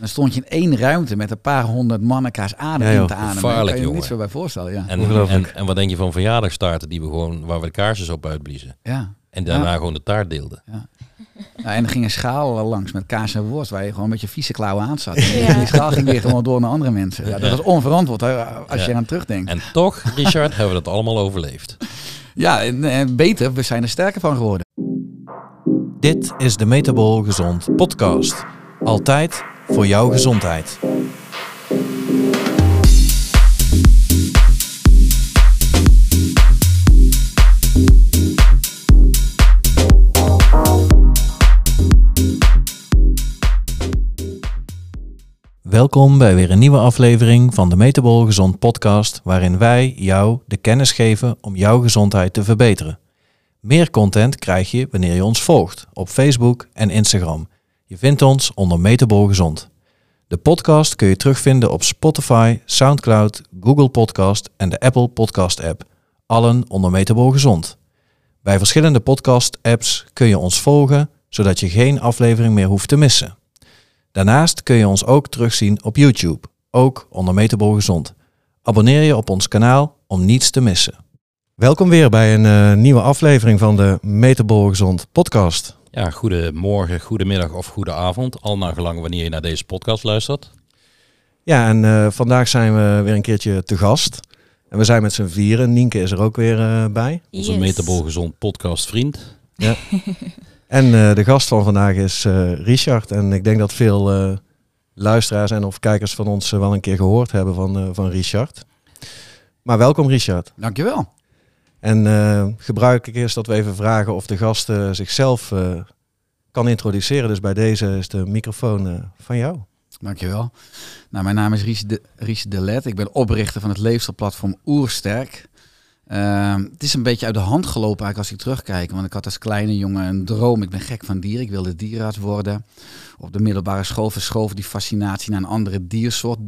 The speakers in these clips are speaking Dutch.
Dan stond je in één ruimte met een paar honderd man elkaars adem Ja, joh, in te ademen. Daar kan je jongen. niet zo bij voorstellen, ja. En, en, en wat denk je van verjaardagstaarten die we gewoon, waar we de kaarsjes op uitbliezen? ja. En daarna Ja. gewoon de taart deelden. Nou, en er ging een schaal langs met kaas en worst waar je gewoon met je vieze klauwen aan zat. En Ja. Die schaal ging weer gewoon door naar andere mensen. Ja, dat was onverantwoord hè, als je Ja. eraan terugdenkt. En toch, Richard, hebben we dat allemaal overleefd. Ja, en, en beter, we zijn er sterker van geworden. Dit is de Metabol Gezond podcast. Altijd voor jouw gezondheid. Welkom bij weer een nieuwe aflevering van de Metabol Gezond podcast, waarin wij jou de kennis geven om jouw gezondheid te verbeteren. Meer content krijg je wanneer je ons volgt op Facebook en Instagram. Je vindt ons onder Metabol Gezond. De podcast kun je terugvinden op Spotify, SoundCloud, Google Podcast en de Apple Podcast app. Allen onder Metabol Gezond. Bij verschillende podcast apps kun je ons volgen, zodat je geen aflevering meer hoeft te missen. Daarnaast kun je ons ook terugzien op YouTube, ook onder Metabol Gezond. Abonneer je op ons kanaal om niets te missen. Welkom weer bij een eh, nieuwe aflevering van de Metabol Gezond podcast. Ja, goedemorgen, goedemiddag of goede avond. Al naar gelang wanneer je naar deze podcast luistert. Ja, en eh, vandaag zijn we weer een keertje te gast. En we zijn met z'n vieren. Nienke is er ook weer eh, bij. Onze Yes. Metabol Gezond podcast vriend. En eh, de gast van vandaag is eh, Richard. En ik denk dat veel eh, luisteraars en of kijkers van ons wel een keer gehoord hebben van, eh, van Richard. Maar welkom Richard. Dankjewel. En eh, gebruik ik eerst dat we even vragen of de gast eh, zichzelf eh, kan introduceren. Dus bij deze is de microfoon van jou. Dankjewel. Nou, mijn naam is Ries de, Ries. Ik ben oprichter van het leefstijlplatform Oersterk. Ehm, het is een beetje uit de hand gelopen eigenlijk als ik terugkijk. Want ik had als kleine jongen een droom. Ik ben gek van dieren. Ik wilde dierenarts worden. Op de middelbare school verschoof die fascinatie naar een andere diersoort.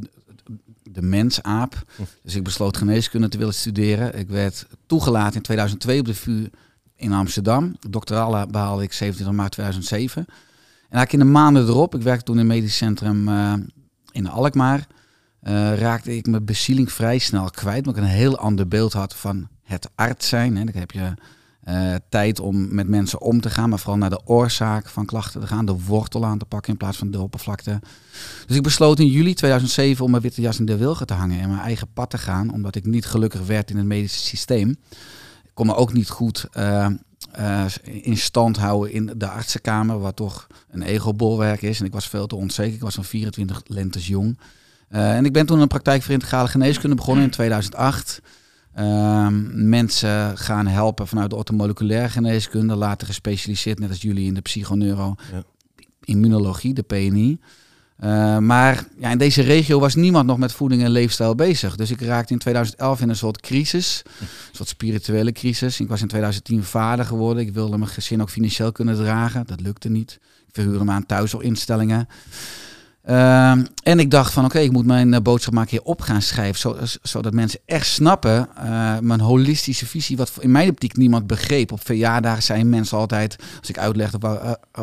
De mensaap. Dus ik besloot geneeskunde te willen studeren. Ik werd toegelaten in 2002 op de VU in Amsterdam. Doctoraal behaalde ik 27 maart 2007. En eigenlijk in de maanden erop, ik werkte toen in het medisch centrum eh, in Alkmaar, eh, raakte ik mijn bezieling vrij snel kwijt. Omdat ik een heel ander beeld had van het arts zijn. Hè. Dan heb je eh, tijd om met mensen om te gaan, maar vooral naar de oorzaak van klachten te gaan. De wortel aan te pakken in plaats van de oppervlakte. Dus ik besloot in juli 2007 om mijn witte jas in de wilgen te hangen en mijn eigen pad te gaan. Omdat ik niet gelukkig werd in het medische systeem. Ik kon me ook niet goed eh, eh, in stand houden in de artsenkamer, wat toch een ego-bolwerk is. En ik was veel te onzeker. Ik was van 24 lentes jong. En ik ben toen een praktijk voor integrale geneeskunde begonnen in 2008. Ehm, mensen gaan helpen vanuit de orthomoleculaire geneeskunde, later gespecialiseerd, net als jullie, in de psychoneuro, Ja. immunologie, de PNI. Eh, maar ja, in deze regio was niemand nog met voeding en leefstijl bezig. Dus ik raakte in 2011 in een soort crisis, een soort spirituele crisis. Ik was in 2010 vader geworden. Ik wilde mijn gezin ook financieel kunnen dragen. Dat lukte niet. Ik verhuurde me aan thuiszorginstellingen. Ehm, en ik dacht van oké, ik moet mijn eh, boodschap maar een keer op gaan schrijven. Zo, zodat mensen echt snappen eh, mijn holistische visie. Wat in mijn optiek niemand begreep. Op verjaardagen zijn mensen altijd, als ik uitlegde eh, eh,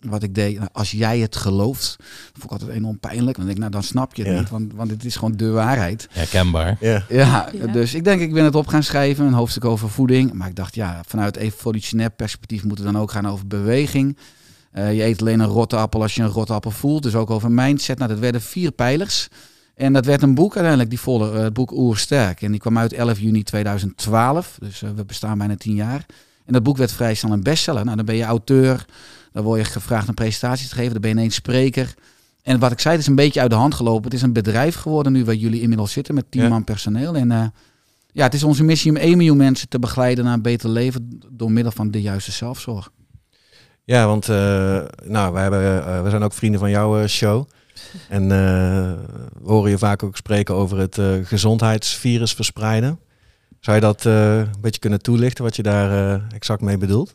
wat ik deed. nou, Als jij het gelooft, vond ik altijd enorm pijnlijk. Dan denk ik, nou dan snap je het Ja. niet. Want, want het is gewoon de waarheid. Herkenbaar. Ja. Ja, Ja. dus ik denk ik ben het op gaan schrijven, een hoofdstuk over voeding. Maar ik dacht, ja, vanuit evolutionair perspectief moet het dan ook gaan over beweging. Eh, je eet alleen een rotte appel als je een rotte appel voelt. Dus ook over mindset. Nou, dat werden vier pijlers. En dat werd een boek uiteindelijk, die volle, eh, het boek Oersterk. En die kwam uit 11 juni 2012. Dus eh, we bestaan bijna tien jaar. En dat boek werd vrij snel een bestseller. Nou, dan ben je auteur. Dan word je gevraagd een presentatie te geven. Dan ben je ineens spreker. En wat ik zei, het is een beetje uit de hand gelopen. Het is een bedrijf geworden nu waar jullie inmiddels zitten met 10 Ja. man personeel. En ja, het is onze missie om 1 miljoen mensen te begeleiden naar een beter leven door middel van de juiste zelfzorg. Ja, want eh, nou, wij hebben, eh, we zijn ook vrienden van jouw eh, show. En eh, we horen je vaak ook spreken over het eh, gezondheidsvirus verspreiden. Zou je dat eh, een beetje kunnen toelichten, wat je daar eh, exact mee bedoelt?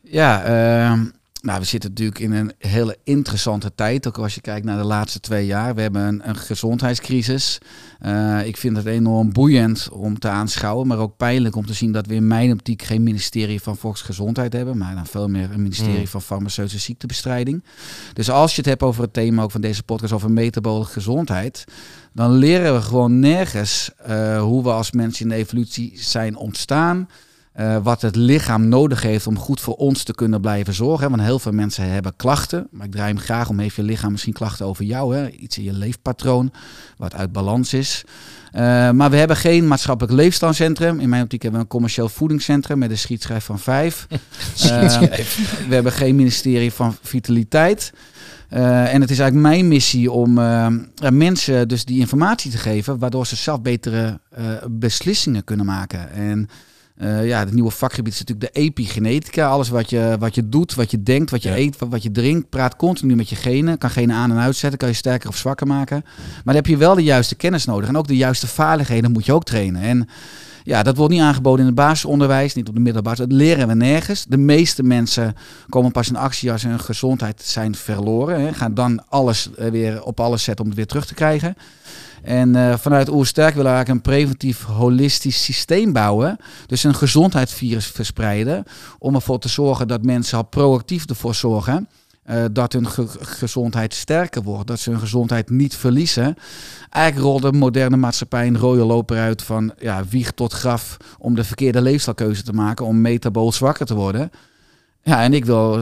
Ja, ehm, nou, we zitten natuurlijk in een hele interessante tijd. Ook als je kijkt naar de laatste twee jaar. We hebben een, een gezondheidscrisis. Uh, ik vind het enorm boeiend om te aanschouwen. Maar ook pijnlijk om te zien dat we in mijn optiek geen ministerie van Volksgezondheid hebben. Maar dan veel meer een ministerie mm. van farmaceutische ziektebestrijding. Dus als je het hebt over het thema ook van deze podcast over metabole gezondheid. Dan leren we gewoon nergens uh, hoe we als mensen in de evolutie zijn ontstaan uh, wat het lichaam nodig heeft om goed voor ons te kunnen blijven zorgen. Want heel veel mensen hebben klachten. Maar ik draai hem graag om. Heeft je lichaam misschien klachten over jou? Hè? Iets in je leefpatroon wat uit balans is. Uh, maar we hebben geen maatschappelijk leefstijlcentrum. In mijn optiek hebben we een commercieel voedingscentrum met een schietschrijf van vijf. uh, we hebben geen ministerie van vitaliteit. Uh, en het is eigenlijk mijn missie om mensen dus die informatie te geven, waardoor ze zelf betere beslissingen kunnen maken. En uh, ja, het nieuwe vakgebied is natuurlijk de epigenetica. Alles wat je, wat je doet, wat je denkt, wat je eet, wat, wat, je drinkt. Praat continu met je genen. Kan genen aan en uitzetten. Kan je sterker of zwakker maken. Maar dan heb je wel de juiste kennis nodig. En ook de juiste vaardigheden moet je ook trainen. En ja, dat wordt niet aangeboden in het basisonderwijs, niet op de middelbare. Dat leren we nergens. De meeste mensen komen pas in actie als hun gezondheid zijn verloren. Hè. Gaan dan alles eh, weer op alles zetten om het weer terug te krijgen. En uh, vanuit Oersterk willen we eigenlijk een preventief holistisch systeem bouwen. Dus een gezondheidsvirus verspreiden. Om ervoor te zorgen dat mensen al proactief ervoor zorgen. Uh, dat hun ge gezondheid sterker wordt, dat ze hun gezondheid niet verliezen. Eigenlijk rolt de moderne maatschappij een rode loper uit van ja, wieg tot graf om de verkeerde leefstijlkeuze te maken, om metabool zwakker te worden. Ja, en ik wil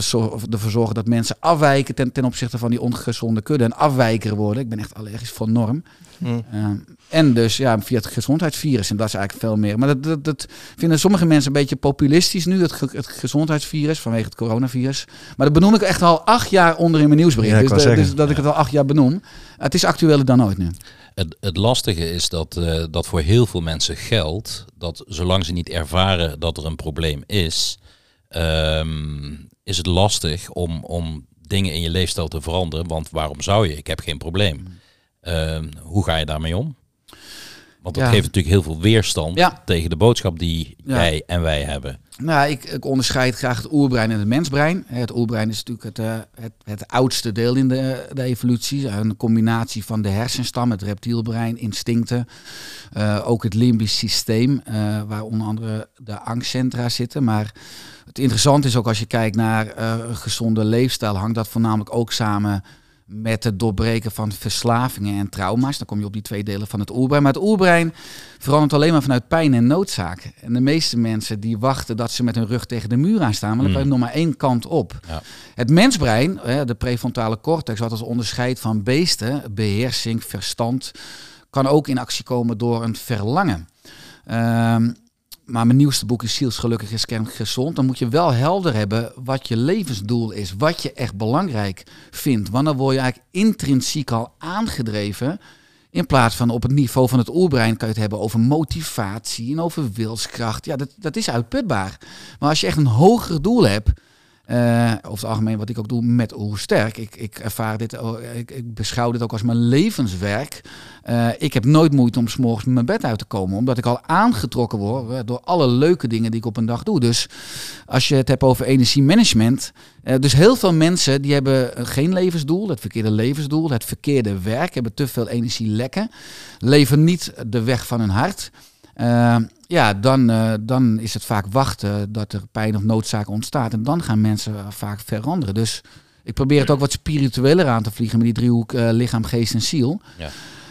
ervoor zorgen dat mensen afwijken ten, ten opzichte van die ongezonde kudde en afwijker worden. Ik ben echt allergisch voor norm. Mm. Uh, en dus ja, via het gezondheidsvirus. En dat is eigenlijk veel meer. Maar dat, dat, dat vinden sommige mensen een beetje populistisch nu, het, het gezondheidsvirus, vanwege het coronavirus. Maar dat benoem ik echt al acht jaar onder in mijn nieuwsbericht. Ja, dus, dus, dat ik het al acht jaar benoem. Het is actueler dan ooit nu. Het, het lastige is dat, uh, dat voor heel veel mensen geldt dat zolang ze niet ervaren dat er een probleem is, um, is het lastig om, om dingen in je leefstijl te veranderen. Want waarom zou je? Ik heb geen probleem. Uh, hoe ga je daarmee om? Want dat geeft natuurlijk heel veel weerstand ja. tegen de boodschap die jij en wij hebben. Nou, ik, ik, onderscheid graag het oerbrein en het mensbrein. Het oerbrein is natuurlijk het, uh, het, het, oudste deel in de, de, evolutie. Een combinatie van de hersenstam, het reptielbrein, instincten. Uh, ook het limbisch systeem, uh, waar onder andere de angstcentra zitten. Maar het interessante is ook als je kijkt naar een gezonde leefstijl, hangt dat voornamelijk ook samen met het doorbreken van verslavingen en trauma's. Dan kom je op die twee delen van het oerbrein. Maar het oerbrein verandert alleen maar vanuit pijn en noodzaak. En de meeste mensen die wachten dat ze met hun rug tegen de muur aan staan, maar dan mm. je nog maar één kant op. Ja. Het mensbrein, de prefrontale cortex, wat als onderscheid van beesten, beheersing, verstand, kan ook in actie komen door een verlangen. Um, maar mijn nieuwste boek is Ziels Gelukkig is Gezond. Dan moet je wel helder hebben wat je levensdoel is. Wat je echt belangrijk vindt. Want dan word je eigenlijk intrinsiek al aangedreven. In plaats van op het niveau van het oerbrein kan je het hebben over motivatie en over wilskracht. Ja, dat, dat is uitputbaar. Maar als je echt een hoger doel hebt uh, over het algemeen wat ik ook doe met Oersterk. Ik, ik ervaar dit, ik, ik, beschouw dit ook als mijn levenswerk. Uh, ik heb nooit moeite om s'morgens mijn bed uit te komen. Omdat ik al aangetrokken word uh, door alle leuke dingen die ik op een dag doe. Dus als je het hebt over energiemanagement. dus heel veel mensen die hebben geen levensdoel. Het verkeerde levensdoel. Het verkeerde werk. Hebben te veel energie lekken. Leven niet de weg van hun hart. Uh, ja, dan, uh, dan is het vaak wachten dat er pijn of noodzaak ontstaat. En dan gaan mensen vaak veranderen. Dus ik probeer het ook wat spiritueler aan te vliegen met die driehoek uh, lichaam, geest en ziel. Ja.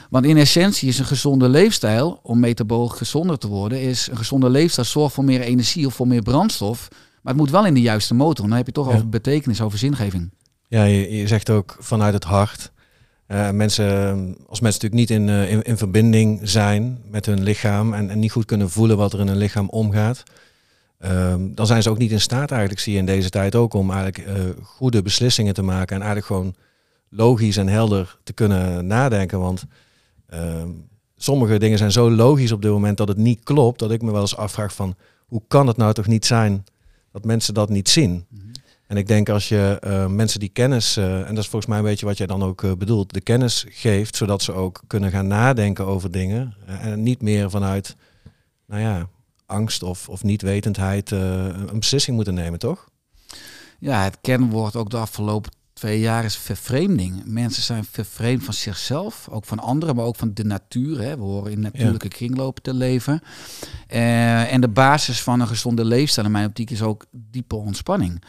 Want in essentie is een gezonde leefstijl, om metabool gezonder te worden, is een gezonde leefstijl zorgt voor meer energie of voor meer brandstof. Maar het moet wel in de juiste motor. Dan heb je toch over betekenis, over zingeving. Ja, je, je zegt ook vanuit het hart. Uh, mensen, als mensen natuurlijk niet in, uh, in, in, verbinding zijn met hun lichaam en, niet goed kunnen voelen wat er in hun lichaam omgaat, uh, dan zijn ze ook niet in staat eigenlijk, zie je in deze tijd ook, om eigenlijk uh, goede beslissingen te maken en eigenlijk gewoon logisch en helder te kunnen nadenken. Want ehm, sommige dingen zijn zo logisch op dit moment dat het niet klopt, dat ik me wel eens afvraag van hoe kan het nou toch niet zijn dat mensen dat niet zien? Mhm. En ik denk als je uh, mensen die kennis, uh, en dat is volgens mij een beetje wat jij dan ook uh, bedoelt, de kennis geeft, zodat ze ook kunnen gaan nadenken over dingen. en niet meer vanuit, nou ja, angst of, of niet-wetendheid een beslissing moeten nemen, toch? Ja, het kenwoord ook de afgelopen twee jaar is vervreemding. Mensen zijn vervreemd van zichzelf, ook van anderen, maar ook van de natuur. Hè. We horen in natuurlijke kringlopen te leven. En de basis van een gezonde leefstijl in mijn optiek is ook diepe ontspanning.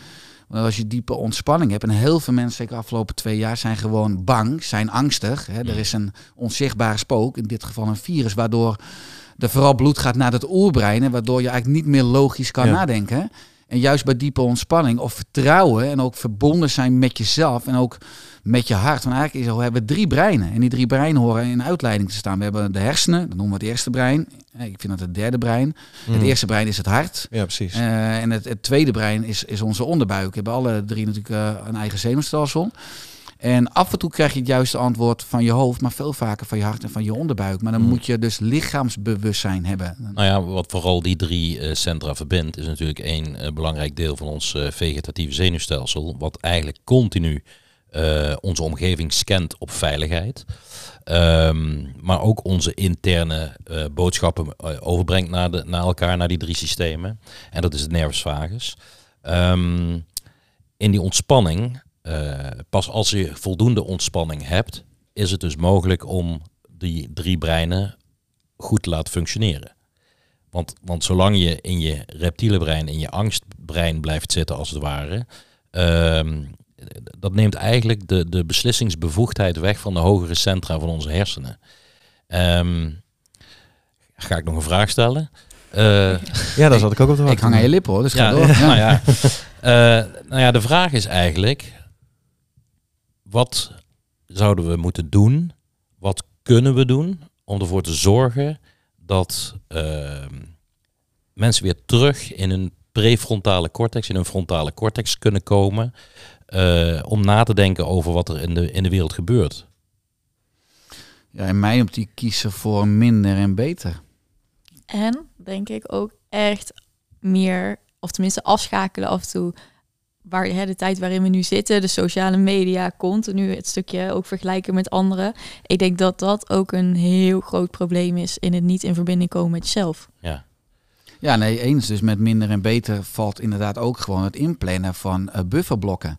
Want als je diepe ontspanning hebt, en heel veel mensen, zeker de afgelopen twee jaar, zijn gewoon bang, zijn angstig. Hè. Er is een onzichtbare spook, in dit geval een virus, waardoor er vooral bloed gaat naar het oerbrein, en waardoor je eigenlijk niet meer logisch kan nadenken. En juist bij diepe ontspanning of vertrouwen en ook verbonden zijn met jezelf en ook met je hart. Want eigenlijk is, we hebben drie breinen. En die drie breinen horen in uitleiding te staan. We hebben de hersenen, dat noemen we het eerste brein. Ik vind dat het derde brein. Het mhm. eerste brein is het hart. Ja, precies. Uh, en het, het, tweede brein is, is onze onderbuik. We hebben alle drie natuurlijk uh, een eigen zenuwstelsel. En af en toe krijg je het juiste antwoord van je hoofd, maar veel vaker van je hart en van je onderbuik. Maar dan hmm. moet je dus lichaamsbewustzijn hebben. Nou ja, wat vooral die drie uh, centra verbindt, is natuurlijk één uh, belangrijk deel van ons uh, vegetatieve zenuwstelsel. Wat eigenlijk continu onze omgeving scant op veiligheid. Um, maar ook onze interne boodschappen overbrengt naar, de, naar elkaar, naar die drie systemen. En dat is het nervus vagus. Um, in die ontspanning eh, pas als je voldoende ontspanning hebt, is het dus mogelijk om die drie breinen goed te laten functioneren. Want, want zolang je in je reptiele brein, in je angstbrein blijft zitten als het ware, uh, dat neemt eigenlijk de, de beslissingsbevoegdheid weg van de hogere centra van onze hersenen. Um, ga ik nog een vraag stellen? Uh, ja, daar zat ik ook op te wachten. Ik hang aan je lippen hoor, dus ga ja, door. nou, ja. Uh, nou ja, de vraag is eigenlijk, wat zouden we moeten doen? Wat kunnen we doen om ervoor te zorgen dat ehm, mensen weer terug in een prefrontale cortex, in een frontale cortex kunnen komen uh, om na te denken over wat er in de, in de wereld gebeurt? Ja, in mijn optiek kiezen voor minder en beter. En denk ik ook echt meer, of tenminste afschakelen af en toe waar, hè, de tijd waarin we nu zitten, de sociale media, continu het stukje ook vergelijken met anderen. Ik denk dat dat ook een heel groot probleem is in het niet in verbinding komen met jezelf. Ja. Ja, nee, eens. Dus met minder en beter valt inderdaad ook gewoon het inplannen van uh, bufferblokken.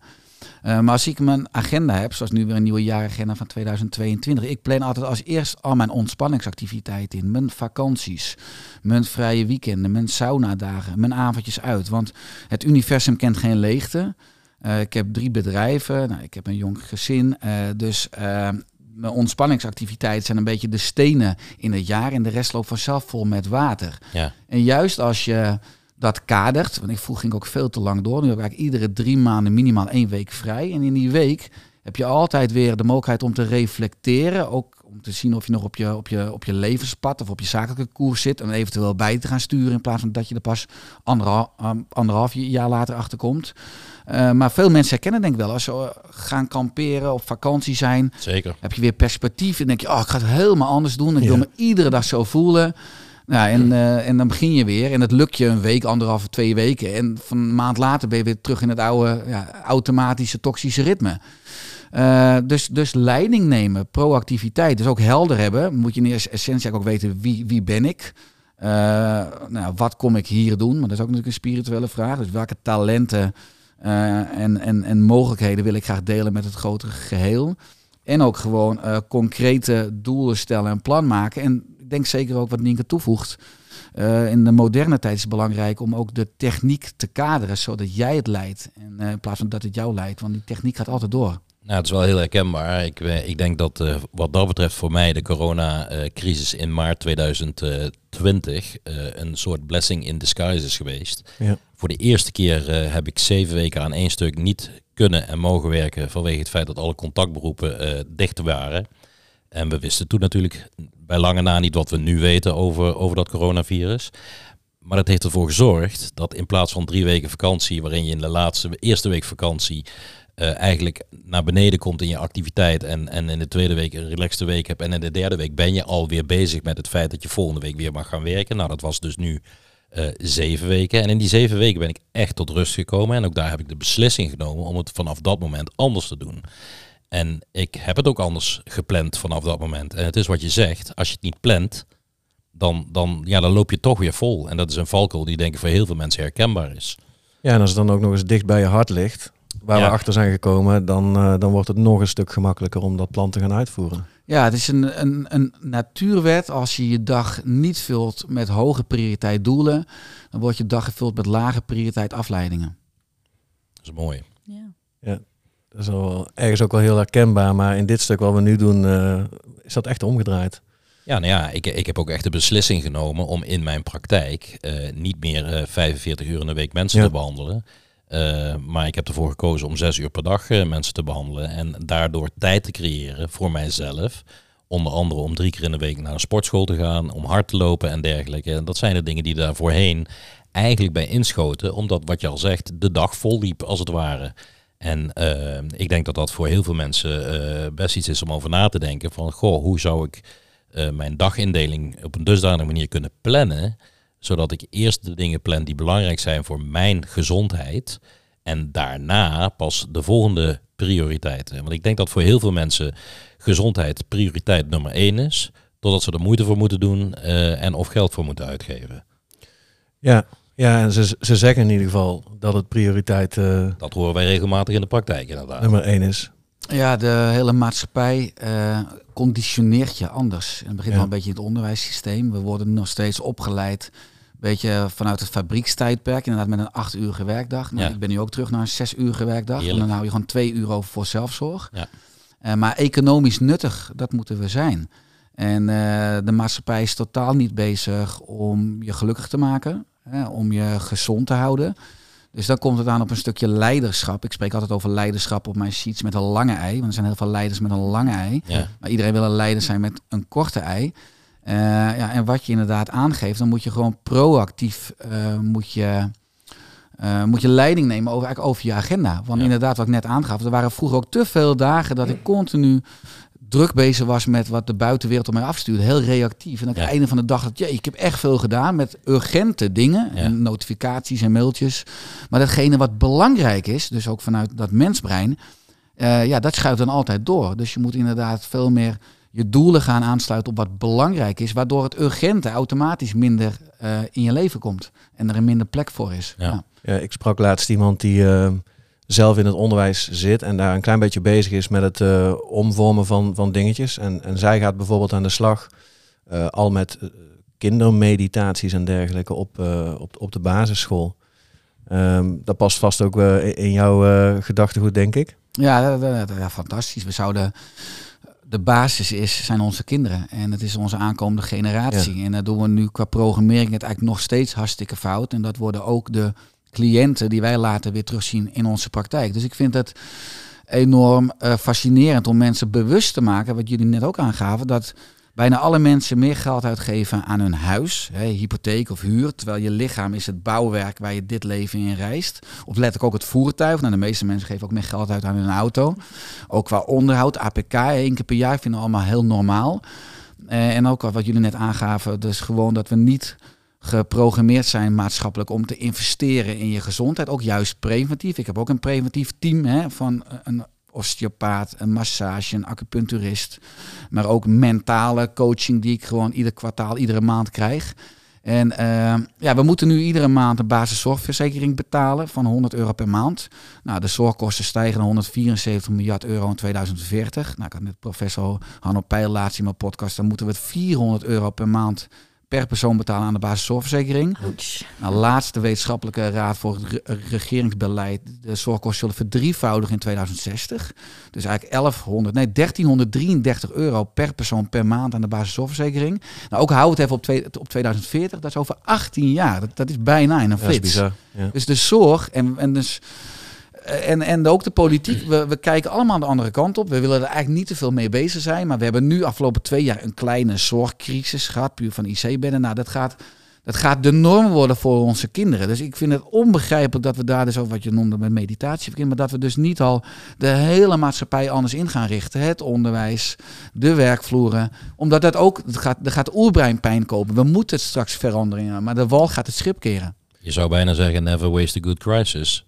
Uh, maar als ik mijn agenda heb, zoals nu weer een nieuwe jaaragenda van 2022, ik plan altijd als eerst al mijn ontspanningsactiviteiten in. Mijn vakanties, mijn vrije weekenden, mijn saunadagen, mijn avondjes uit. Want het universum kent geen leegte. Uh, ik heb drie bedrijven, nou, ik heb een jong gezin. Uh, dus mijn ontspanningsactiviteiten zijn een beetje de stenen in het jaar. En de rest loopt vanzelf vol met water. Ja. En juist als je dat kadert. Want ik vroeg ging ook veel te lang door. Nu heb ik eigenlijk iedere drie maanden minimaal één week vrij. En in die week heb je altijd weer de mogelijkheid om te reflecteren. Ook om te zien of je nog op je, op je, op je levenspad of op je zakelijke koers zit. En eventueel bij te gaan sturen in plaats van dat je er pas anderhalf, um, anderhalf jaar later achter komt. Uh, maar veel mensen herkennen denk ik wel. Als ze uh, gaan kamperen, op vakantie zijn. Zeker. Heb je weer perspectief en denk je, oh, ik ga het helemaal anders doen. Ik ja. wil me iedere dag zo voelen. Ja, en, uh, en dan begin je weer en het lukt je een week, anderhalve, twee weken. En van een maand later ben je weer terug in het oude ja, automatische toxische ritme. Uh, dus, dus leiding nemen, proactiviteit, dus ook helder hebben. Moet je in eerste essentie ook weten wie, wie ben ik. Uh, nou, wat kom ik hier doen? Maar dat is ook natuurlijk een spirituele vraag. Dus welke talenten en, en, en mogelijkheden wil ik graag delen met het grotere geheel? En ook gewoon concrete doelen stellen en plan maken. En denk zeker ook wat Nienke toevoegt. Uh, in de moderne tijd is het belangrijk om ook de techniek te kaderen, zodat jij het leidt. En, uh, in plaats van dat het jou leidt, want die techniek gaat altijd door. Nou, het is wel heel herkenbaar. Ik, eh, ik denk dat uh, wat dat betreft voor mij de coronacrisis in maart 2020 een soort blessing in disguise is geweest. Ja. Voor de eerste keer heb ik zeven weken aan één stuk niet kunnen en mogen werken vanwege het feit dat alle contactberoepen dicht waren. En we wisten toen natuurlijk bij lange na niet wat we nu weten over, over dat coronavirus. Maar dat heeft ervoor gezorgd dat in plaats van drie weken vakantie, waarin je in de laatste eerste week vakantie uh, eigenlijk naar beneden komt in je activiteit en, en in de tweede week een relaxte week hebt en in de derde week ben je alweer bezig met het feit dat je volgende week weer mag gaan werken. Nou, dat was dus nu uh, zeven weken. En in die zeven weken ben ik echt tot rust gekomen en ook daar heb ik de beslissing genomen om het vanaf dat moment anders te doen. En ik heb het ook anders gepland vanaf dat moment. En het is wat je zegt, als je het niet plant, dan, dan, ja, dan loop je toch weer vol. En dat is een valkuil die denk ik voor heel veel mensen herkenbaar is. Ja, en als het dan ook nog eens dicht bij je hart ligt, waar Ja. we achter zijn gekomen, dan, eh, dan wordt het nog een stuk gemakkelijker om dat plan te gaan uitvoeren. Ja, het is een, een, een natuurwet. Als je je dag niet vult met hoge prioriteit doelen, dan wordt je dag gevuld met lage prioriteit afleidingen. Dat is mooi. Ja. Dat is wel ergens ook wel heel herkenbaar, maar in dit stuk wat we nu doen, eh, is dat echt omgedraaid. Ja, nou ja, ik, ik heb ook echt de beslissing genomen om in mijn praktijk eh, niet meer eh, 45 uur in de week mensen Ja. te behandelen. Eh, maar ik heb ervoor gekozen om zes uur per dag mensen te behandelen. En daardoor tijd te creëren voor mijzelf. Onder andere om drie keer in de week naar een sportschool te gaan, om hard te lopen en dergelijke. En dat zijn de dingen die daar voorheen eigenlijk bij inschoten. Omdat wat je al zegt, de dag vol liep als het ware. En eh, ik denk dat dat voor heel veel mensen eh, best iets is om over na te denken. Van, goh, hoe zou ik eh, mijn dagindeling op een dusdanige manier kunnen plannen, zodat ik eerst de dingen plan die belangrijk zijn voor mijn gezondheid en daarna pas de volgende prioriteiten. Want ik denk dat voor heel veel mensen gezondheid prioriteit nummer één is, totdat ze er moeite voor moeten doen en of geld voor moeten uitgeven. Ja, ja en ze, ze zeggen in ieder geval dat het prioriteit eh, Dat horen wij regelmatig in de praktijk inderdaad. nummer één is. Ja, de hele maatschappij eh, conditioneert je anders. En het begint Ja. wel een beetje in het onderwijssysteem. We worden nog steeds opgeleid, een beetje vanuit het fabriekstijdperk, inderdaad met een acht uurige werkdag. Nou, Ja. Ik ben nu ook terug naar een zes uurige werkdag. En dan hou je gewoon twee uur over voor zelfzorg. Ja. Eh, maar economisch nuttig, dat moeten we zijn. En eh, de maatschappij is totaal niet bezig om je gelukkig te maken, hè, om je gezond te houden. Dus dan komt het aan op een stukje leiderschap. Ik spreek altijd over leiderschap op mijn sheets met een lange ei. Want er zijn heel veel leiders met een lange ei. Ja. Maar iedereen wil een leider zijn met een korte ei. Eh, ja, en wat je inderdaad aangeeft, dan moet je gewoon proactief eh, moet je, eh, moet je leiding nemen over, eigenlijk over je agenda. Want Ja. inderdaad, wat ik net aangaf, er waren vroeger ook te veel dagen dat ik continu druk bezig was met wat de buitenwereld op mij afstuurde. Heel reactief. En aan het Ja. einde van de dag dat, jee, ik heb echt veel gedaan met urgente dingen. Ja. En notificaties en mailtjes. Maar datgene wat belangrijk is, dus ook vanuit dat mensbrein, eh, ja, dat schuift dan altijd door. Dus je moet inderdaad veel meer je doelen gaan aansluiten op wat belangrijk is, waardoor het urgente automatisch minder eh, in je leven komt en er een minder plek voor is. Ja. Ja. Ja, ik sprak laatst iemand die eh, zelf in het onderwijs zit en daar een klein beetje bezig is met het eh, omvormen van, van dingetjes. En, en zij gaat bijvoorbeeld aan de slag eh, al met eh, kindermeditaties en dergelijke op, op, op de basisschool. Ehm, dat past vast ook in- jouw gedachtegoed, denk ik. Ja, ja, fantastisch. We zouden. De basis is, zijn onze kinderen. En het is onze aankomende generatie. En dat doen we nu qua programmering het eigenlijk nog steeds hartstikke fout. En dat worden ook de cliënten die wij later weer terugzien in onze praktijk. Dus ik vind het enorm eh, fascinerend om mensen bewust te maken, wat jullie net ook aangaven, dat bijna alle mensen meer geld uitgeven aan hun huis, hè, hypotheek of huur, terwijl je lichaam is het bouwwerk waar je dit leven in reist. Of letterlijk ook het voertuig. Nou, de meeste mensen geven ook meer geld uit aan hun auto. Ook qua onderhoud, APK, één keer per jaar vinden we allemaal heel normaal. Eh, en ook wat jullie net aangaven, dus gewoon dat we niet geprogrammeerd zijn maatschappelijk om te investeren in je gezondheid. Ook juist preventief. Ik heb ook een preventief team hè, van een osteopaat, een massage, een acupuncturist. Maar ook mentale coaching die ik gewoon ieder kwartaal, iedere maand krijg. En eh, ja, we moeten nu iedere maand een basiszorgverzekering betalen van 100 euro per maand. Nou, de zorgkosten stijgen naar 174 miljard euro in 2040. Nou, ik had net professor Hanno Peil laatst in mijn podcast. Dan moeten we het 400 euro per maand per persoon betalen aan de basiszorgverzekering. Nou, laatste wetenschappelijke raad voor het re- regeringsbeleid. De zorgkosten zullen verdrievoudigen in 2060. Dus eigenlijk 1100, nee, 1333 euro per persoon per maand aan de basiszorgverzekering. Nou, ook hou het even op, twee, op 2040. Dat is over 18 jaar. Dat, dat is bijna in een Ja, dat is flits. bizar. Ja. Dus de zorg en, en dus. En, en ook de politiek, we, we kijken allemaal de andere kant op. We willen er eigenlijk niet te veel mee bezig zijn. Maar we hebben nu afgelopen twee jaar een kleine zorgcrisis gehad. Puur van IC-bedden. Nou, dat gaat, dat gaat de norm worden voor onze kinderen. Dus ik vind het onbegrijpelijk dat we daar dus over wat je noemde met meditatie. Maar dat we dus niet al de hele maatschappij anders in gaan richten. Het onderwijs, de werkvloeren. Omdat dat ook, het gaat, er gaat oerbrein pijn kopen. We moeten straks veranderen. Maar de wal gaat het schip keren. Je zou bijna zeggen, never waste a good crisis.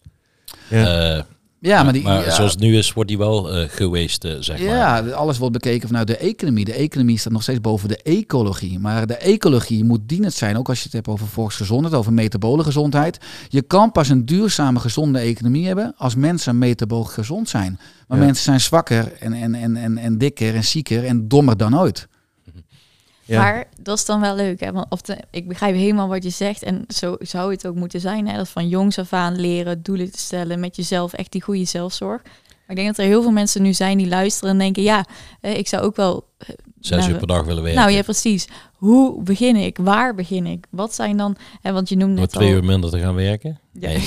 Ja. Eh, Ja, maar, die, maar ja, zoals het nu is, wordt die wel eh, geweest, eh, zeg maar. Ja, alles wordt bekeken vanuit de economie. De economie staat nog steeds boven de ecologie. Maar de ecologie moet dienend zijn, ook als je het hebt over volksgezondheid, over metabole gezondheid. Je kan pas een duurzame, gezonde economie hebben als mensen metabolisch gezond zijn. Maar Ja. mensen zijn zwakker en, en, en, en, en dikker en zieker en dommer dan ooit. Ja. Maar dat is dan wel leuk. Hè? Want of ik begrijp helemaal wat je zegt. En zo zou het ook moeten zijn. Hè? Dat van jongs af aan leren, doelen te stellen met jezelf. Echt die goede zelfzorg. Maar ik denk dat er heel veel mensen nu zijn die luisteren en denken... ja, ik zou ook wel... eh, Zes nou, uur per dag willen werken. Nou ja, precies. Hoe begin ik? Waar begin ik? Wat zijn dan... Hè, want je noemde Door twee al... uur minder te gaan werken? Ja. Nee,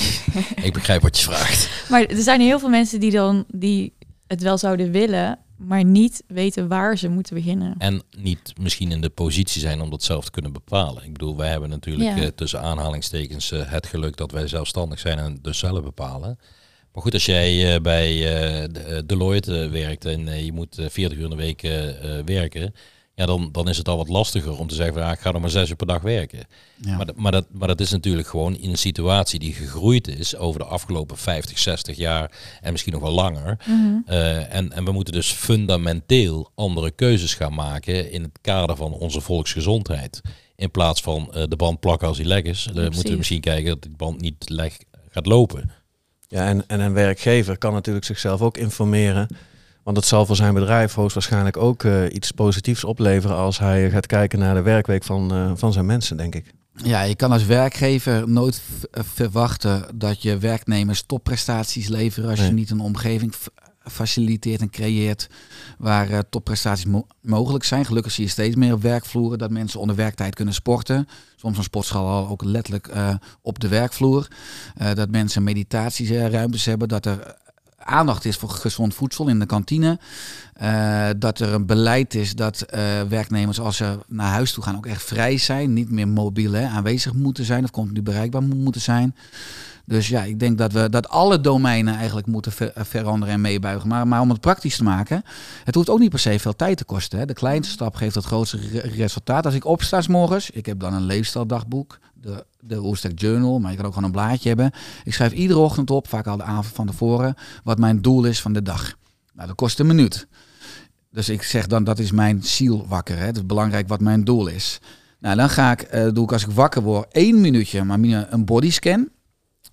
ik begrijp wat je vraagt. Maar er zijn heel veel mensen die dan die het wel zouden willen... maar niet weten waar ze moeten beginnen. En niet misschien in de positie zijn om dat zelf te kunnen bepalen. Ik bedoel, wij hebben natuurlijk Ja. eh, tussen aanhalingstekens eh, het geluk dat wij zelfstandig zijn en dus zelf bepalen. Maar goed, als jij eh, bij de- Deloitte werkt en je moet eh, 40 uur in de week werken, ja, dan, dan is het al wat lastiger om te zeggen van ja, ik ga nog maar zes uur per dag werken. Ja. Maar, dat- maar, dat, maar dat is natuurlijk gewoon in een situatie die gegroeid is over de afgelopen 50, 60 jaar en misschien nog wel langer. Mhm. Eh, en, en we moeten dus fundamenteel andere keuzes gaan maken in het kader van onze volksgezondheid. In plaats van eh, de band plakken als die lek is, dan moeten we misschien kijken dat die band niet leg gaat lopen. Ja, en, en een werkgever kan natuurlijk zichzelf ook informeren. Want het zal voor zijn bedrijf hoogstwaarschijnlijk ook eh, iets positiefs opleveren als hij gaat kijken naar de werkweek van, eh, van zijn mensen, denk ik. Ja, je kan als werkgever nooit eh, verwachten dat je werknemers topprestaties leveren als Nee. je niet een omgeving faciliteert en creëert waar topprestaties mo- mogelijk zijn. Gelukkig zie je steeds meer op werkvloeren dat mensen onder werktijd kunnen sporten. Soms een sportschool al ook letterlijk op de werkvloer. Dat mensen meditatieruimtes hebben, dat er aandacht is voor gezond voedsel in de kantine. Eh, dat er een beleid is dat eh, werknemers als ze naar huis toe gaan ook echt vrij zijn. Niet meer mobiel aanwezig moeten zijn of continu bereikbaar mo- moeten zijn. Dus ja, ik denk dat we dat alle domeinen eigenlijk moeten ver- eh, veranderen en meebuigen. Maar, maar om het praktisch te maken, het hoeft ook niet per se veel tijd te kosten. Hè. De kleinste stap geeft het grootste re- resultaat. Als ik opsta 's morgens, ik heb dan een leefstijldagboek, de, de Oerstek Journal, maar je kan ook gewoon een blaadje hebben. Ik schrijf iedere ochtend op, vaak al de avond van tevoren, wat mijn doel is van de dag. Nou, dat kost een minuut. Dus ik zeg dan, dat is mijn ziel wakker. Hè. Het is belangrijk wat mijn doel is. Nou, dan ga ik, eh, doe ik als ik wakker word, één minuutje, maar een bodyscan.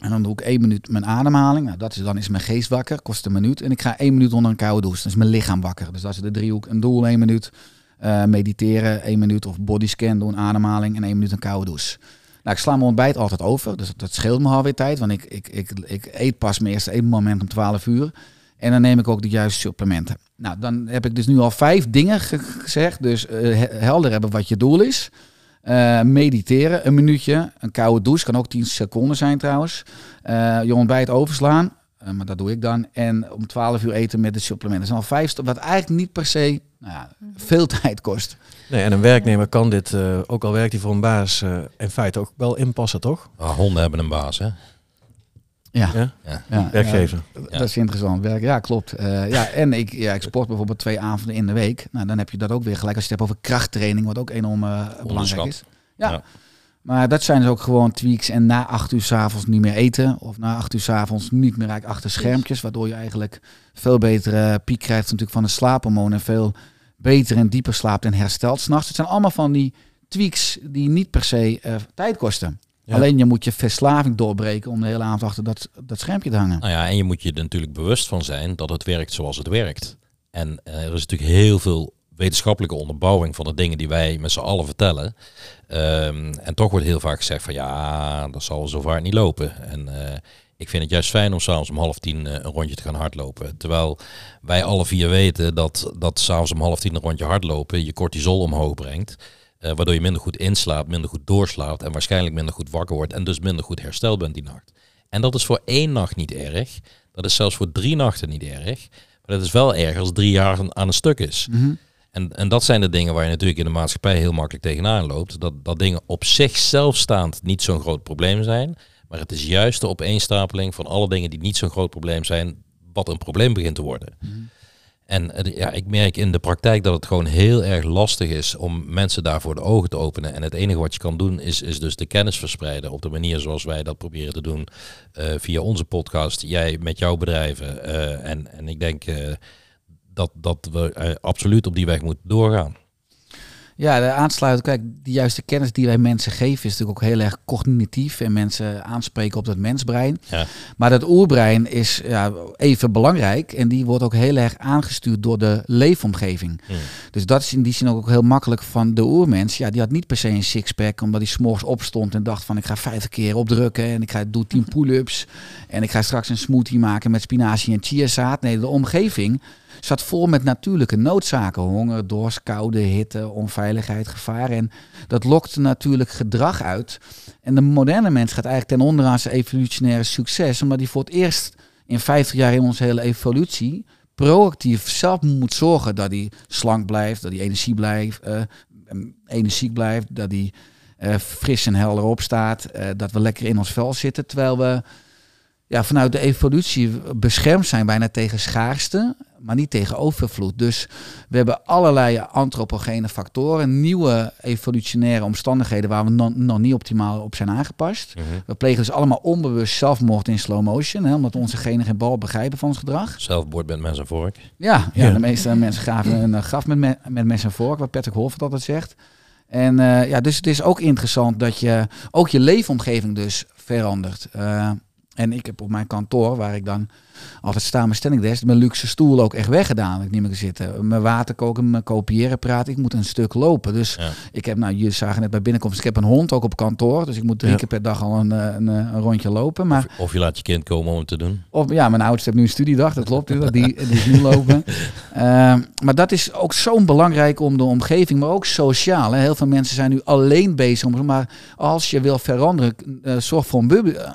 En dan doe ik één minuut mijn ademhaling. Nou, dat is, dan is mijn geest wakker, kost een minuut. En ik ga één minuut onder een koude douche. Dan is mijn lichaam wakker. Dus dat is de driehoek. Een doel, één minuut. eh, mediteren, één minuut. Of bodyscan doen, ademhaling. En één minuut een koude douche. Nou, ik sla mijn ontbijt altijd over. Dus dat scheelt me alweer tijd. Want ik, ik, ik, ik eet pas mijn eerste eetmoment om 12 uur. En dan neem ik ook de juiste supplementen. Nou, dan heb ik dus nu al vijf dingen ge- gezegd. Dus eh, he- helder hebben wat je doel is. Eh, mediteren, een minuutje. Een koude douche, kan ook 10 seconden zijn trouwens. Eh, je ontbijt overslaan, eh, maar dat doe ik dan. En om 12 uur eten met de supplementen. Dat zijn al vijf stappen, wat eigenlijk niet per se nou ja, veel tijd kost. Nee, en een werknemer kan dit, eh, ook al werkt hij voor een baas, eh, in feite ook wel inpassen, toch? Maar honden hebben een baas, hè? Ja, Ja? Ja. Werkgever. ja, dat is interessant. Werk, ja, klopt. Eh, ja, en ik, ja, ik sport bijvoorbeeld twee avonden in de week. Nou, dan heb je dat ook weer gelijk als je het hebt over krachttraining, wat ook enorm eh, belangrijk is. Ja. Ja. Maar dat zijn dus ook gewoon tweaks. En na acht uur s'avonds niet meer eten. Of na acht uur s'avonds niet meer eigenlijk achter schermpjes. Waardoor je eigenlijk veel betere piek krijgt natuurlijk van de slaaphormonen. En veel beter en dieper slaapt en herstelt s'nachts. Het zijn allemaal van die tweaks die niet per se eh, tijd kosten. Ja. Alleen je moet je verslaving doorbreken om de hele avond achter dat, dat schermpje te hangen. Nou ja, en je moet je er natuurlijk bewust van zijn dat het werkt zoals het werkt. En eh, er is natuurlijk heel veel wetenschappelijke onderbouwing van de dingen die wij met z'n allen vertellen. Ehm, en toch wordt heel vaak gezegd van ja, dat zal zo vaak niet lopen. En eh, ik vind het juist fijn om s'avonds om half tien eh, een rondje te gaan hardlopen. Terwijl wij alle vier weten dat, dat s'avonds om half tien een rondje hardlopen je cortisol omhoog brengt. Eh, waardoor je minder goed inslaapt, minder goed doorslaapt en waarschijnlijk minder goed wakker wordt en dus minder goed hersteld bent die nacht. En dat is voor één nacht niet erg. Dat is zelfs voor drie nachten niet erg. Maar dat is wel erg als drie jaar aan- aan een stuk is. Mhm. En, en dat zijn de dingen waar je natuurlijk in de maatschappij heel makkelijk tegenaan loopt. Dat, dat dingen op zichzelf staand niet zo'n groot probleem zijn. Maar het is juist de opeenstapeling van alle dingen die niet zo'n groot probleem zijn, wat een probleem begint te worden. En eh, ja, ik merk in de praktijk dat het gewoon heel erg lastig is om mensen daarvoor de ogen te openen. En het enige wat je kan doen is, is dus de kennis verspreiden op de manier zoals wij dat proberen te doen eh, via onze podcast. Jij met jouw bedrijven. Eh, en, en ik denk dat, dat we absoluut op die weg moeten doorgaan. Ja, de aansluiten. Kijk, die juiste kennis die wij mensen geven is natuurlijk ook heel erg cognitief en mensen aanspreken op dat mensbrein. Ja. Maar dat oerbrein is ja, even belangrijk en die wordt ook heel erg aangestuurd door de leefomgeving. Hmm. Dus dat is in die zin ook heel makkelijk van de oermens. Ja, die had niet per se een sixpack omdat hij s'morgens opstond en dacht van ik ga vijf keer opdrukken en ik ga doe tien pull-ups en ik ga straks een smoothie maken met spinazie en chiazaad. Nee, de omgeving zat vol met natuurlijke noodzaken. Honger, dorst, koude, hitte, onveiligheid, gevaar. En dat lokte natuurlijk gedrag uit. En de moderne mens gaat eigenlijk ten onder aan zijn evolutionaire succes. Omdat hij voor het eerst in 50 jaar in onze hele evolutie proactief zelf moet zorgen dat hij slank blijft, dat hij energie blijft, uh, energiek blijft, dat hij uh, fris en helder opstaat, uh, dat we lekker in ons vel zitten. Terwijl we ja, vanuit de evolutie beschermd zijn bijna tegen schaarste maar niet tegen overvloed. Dus we hebben allerlei antropogene factoren, nieuwe evolutionaire omstandigheden waar we nog niet optimaal op zijn aangepast. Mhm. We plegen dus allemaal onbewust zelfmoord in slow motion, hè, omdat onze genen geen bal begrijpen van ons gedrag. Zelfmoord met mes en vork. Ja, ja, de meeste mensen graven een graf met, me met mes en vork, wat Patrick Holford altijd zegt. En uh, ja, dus het is ook interessant dat je ook je leefomgeving dus verandert. Uh, en ik heb op mijn kantoor, waar ik dan altijd sta mijn standing desk, mijn luxe stoel ook echt weggedaan. Ik niet meer zitten. Mijn water koken, mijn kopiëren praten. Ik moet een stuk lopen. Dus ik heb, nou, jullie zagen net bij binnenkomst, ik heb een hond ook op kantoor. Dus ik moet drie keer per dag al een, eh, een, eh, een, rondje lopen. Maar, of, of, je laat je kind komen om het te doen. Of, ja, mijn oudste heeft nu een studiedag, dat klopt. die, die is nu lopen. Ehm, maar dat is ook zo'n belangrijk om de omgeving, maar ook sociaal. Hè. Heel veel mensen zijn nu alleen bezig. Maar als je wil veranderen, uh, zorg voor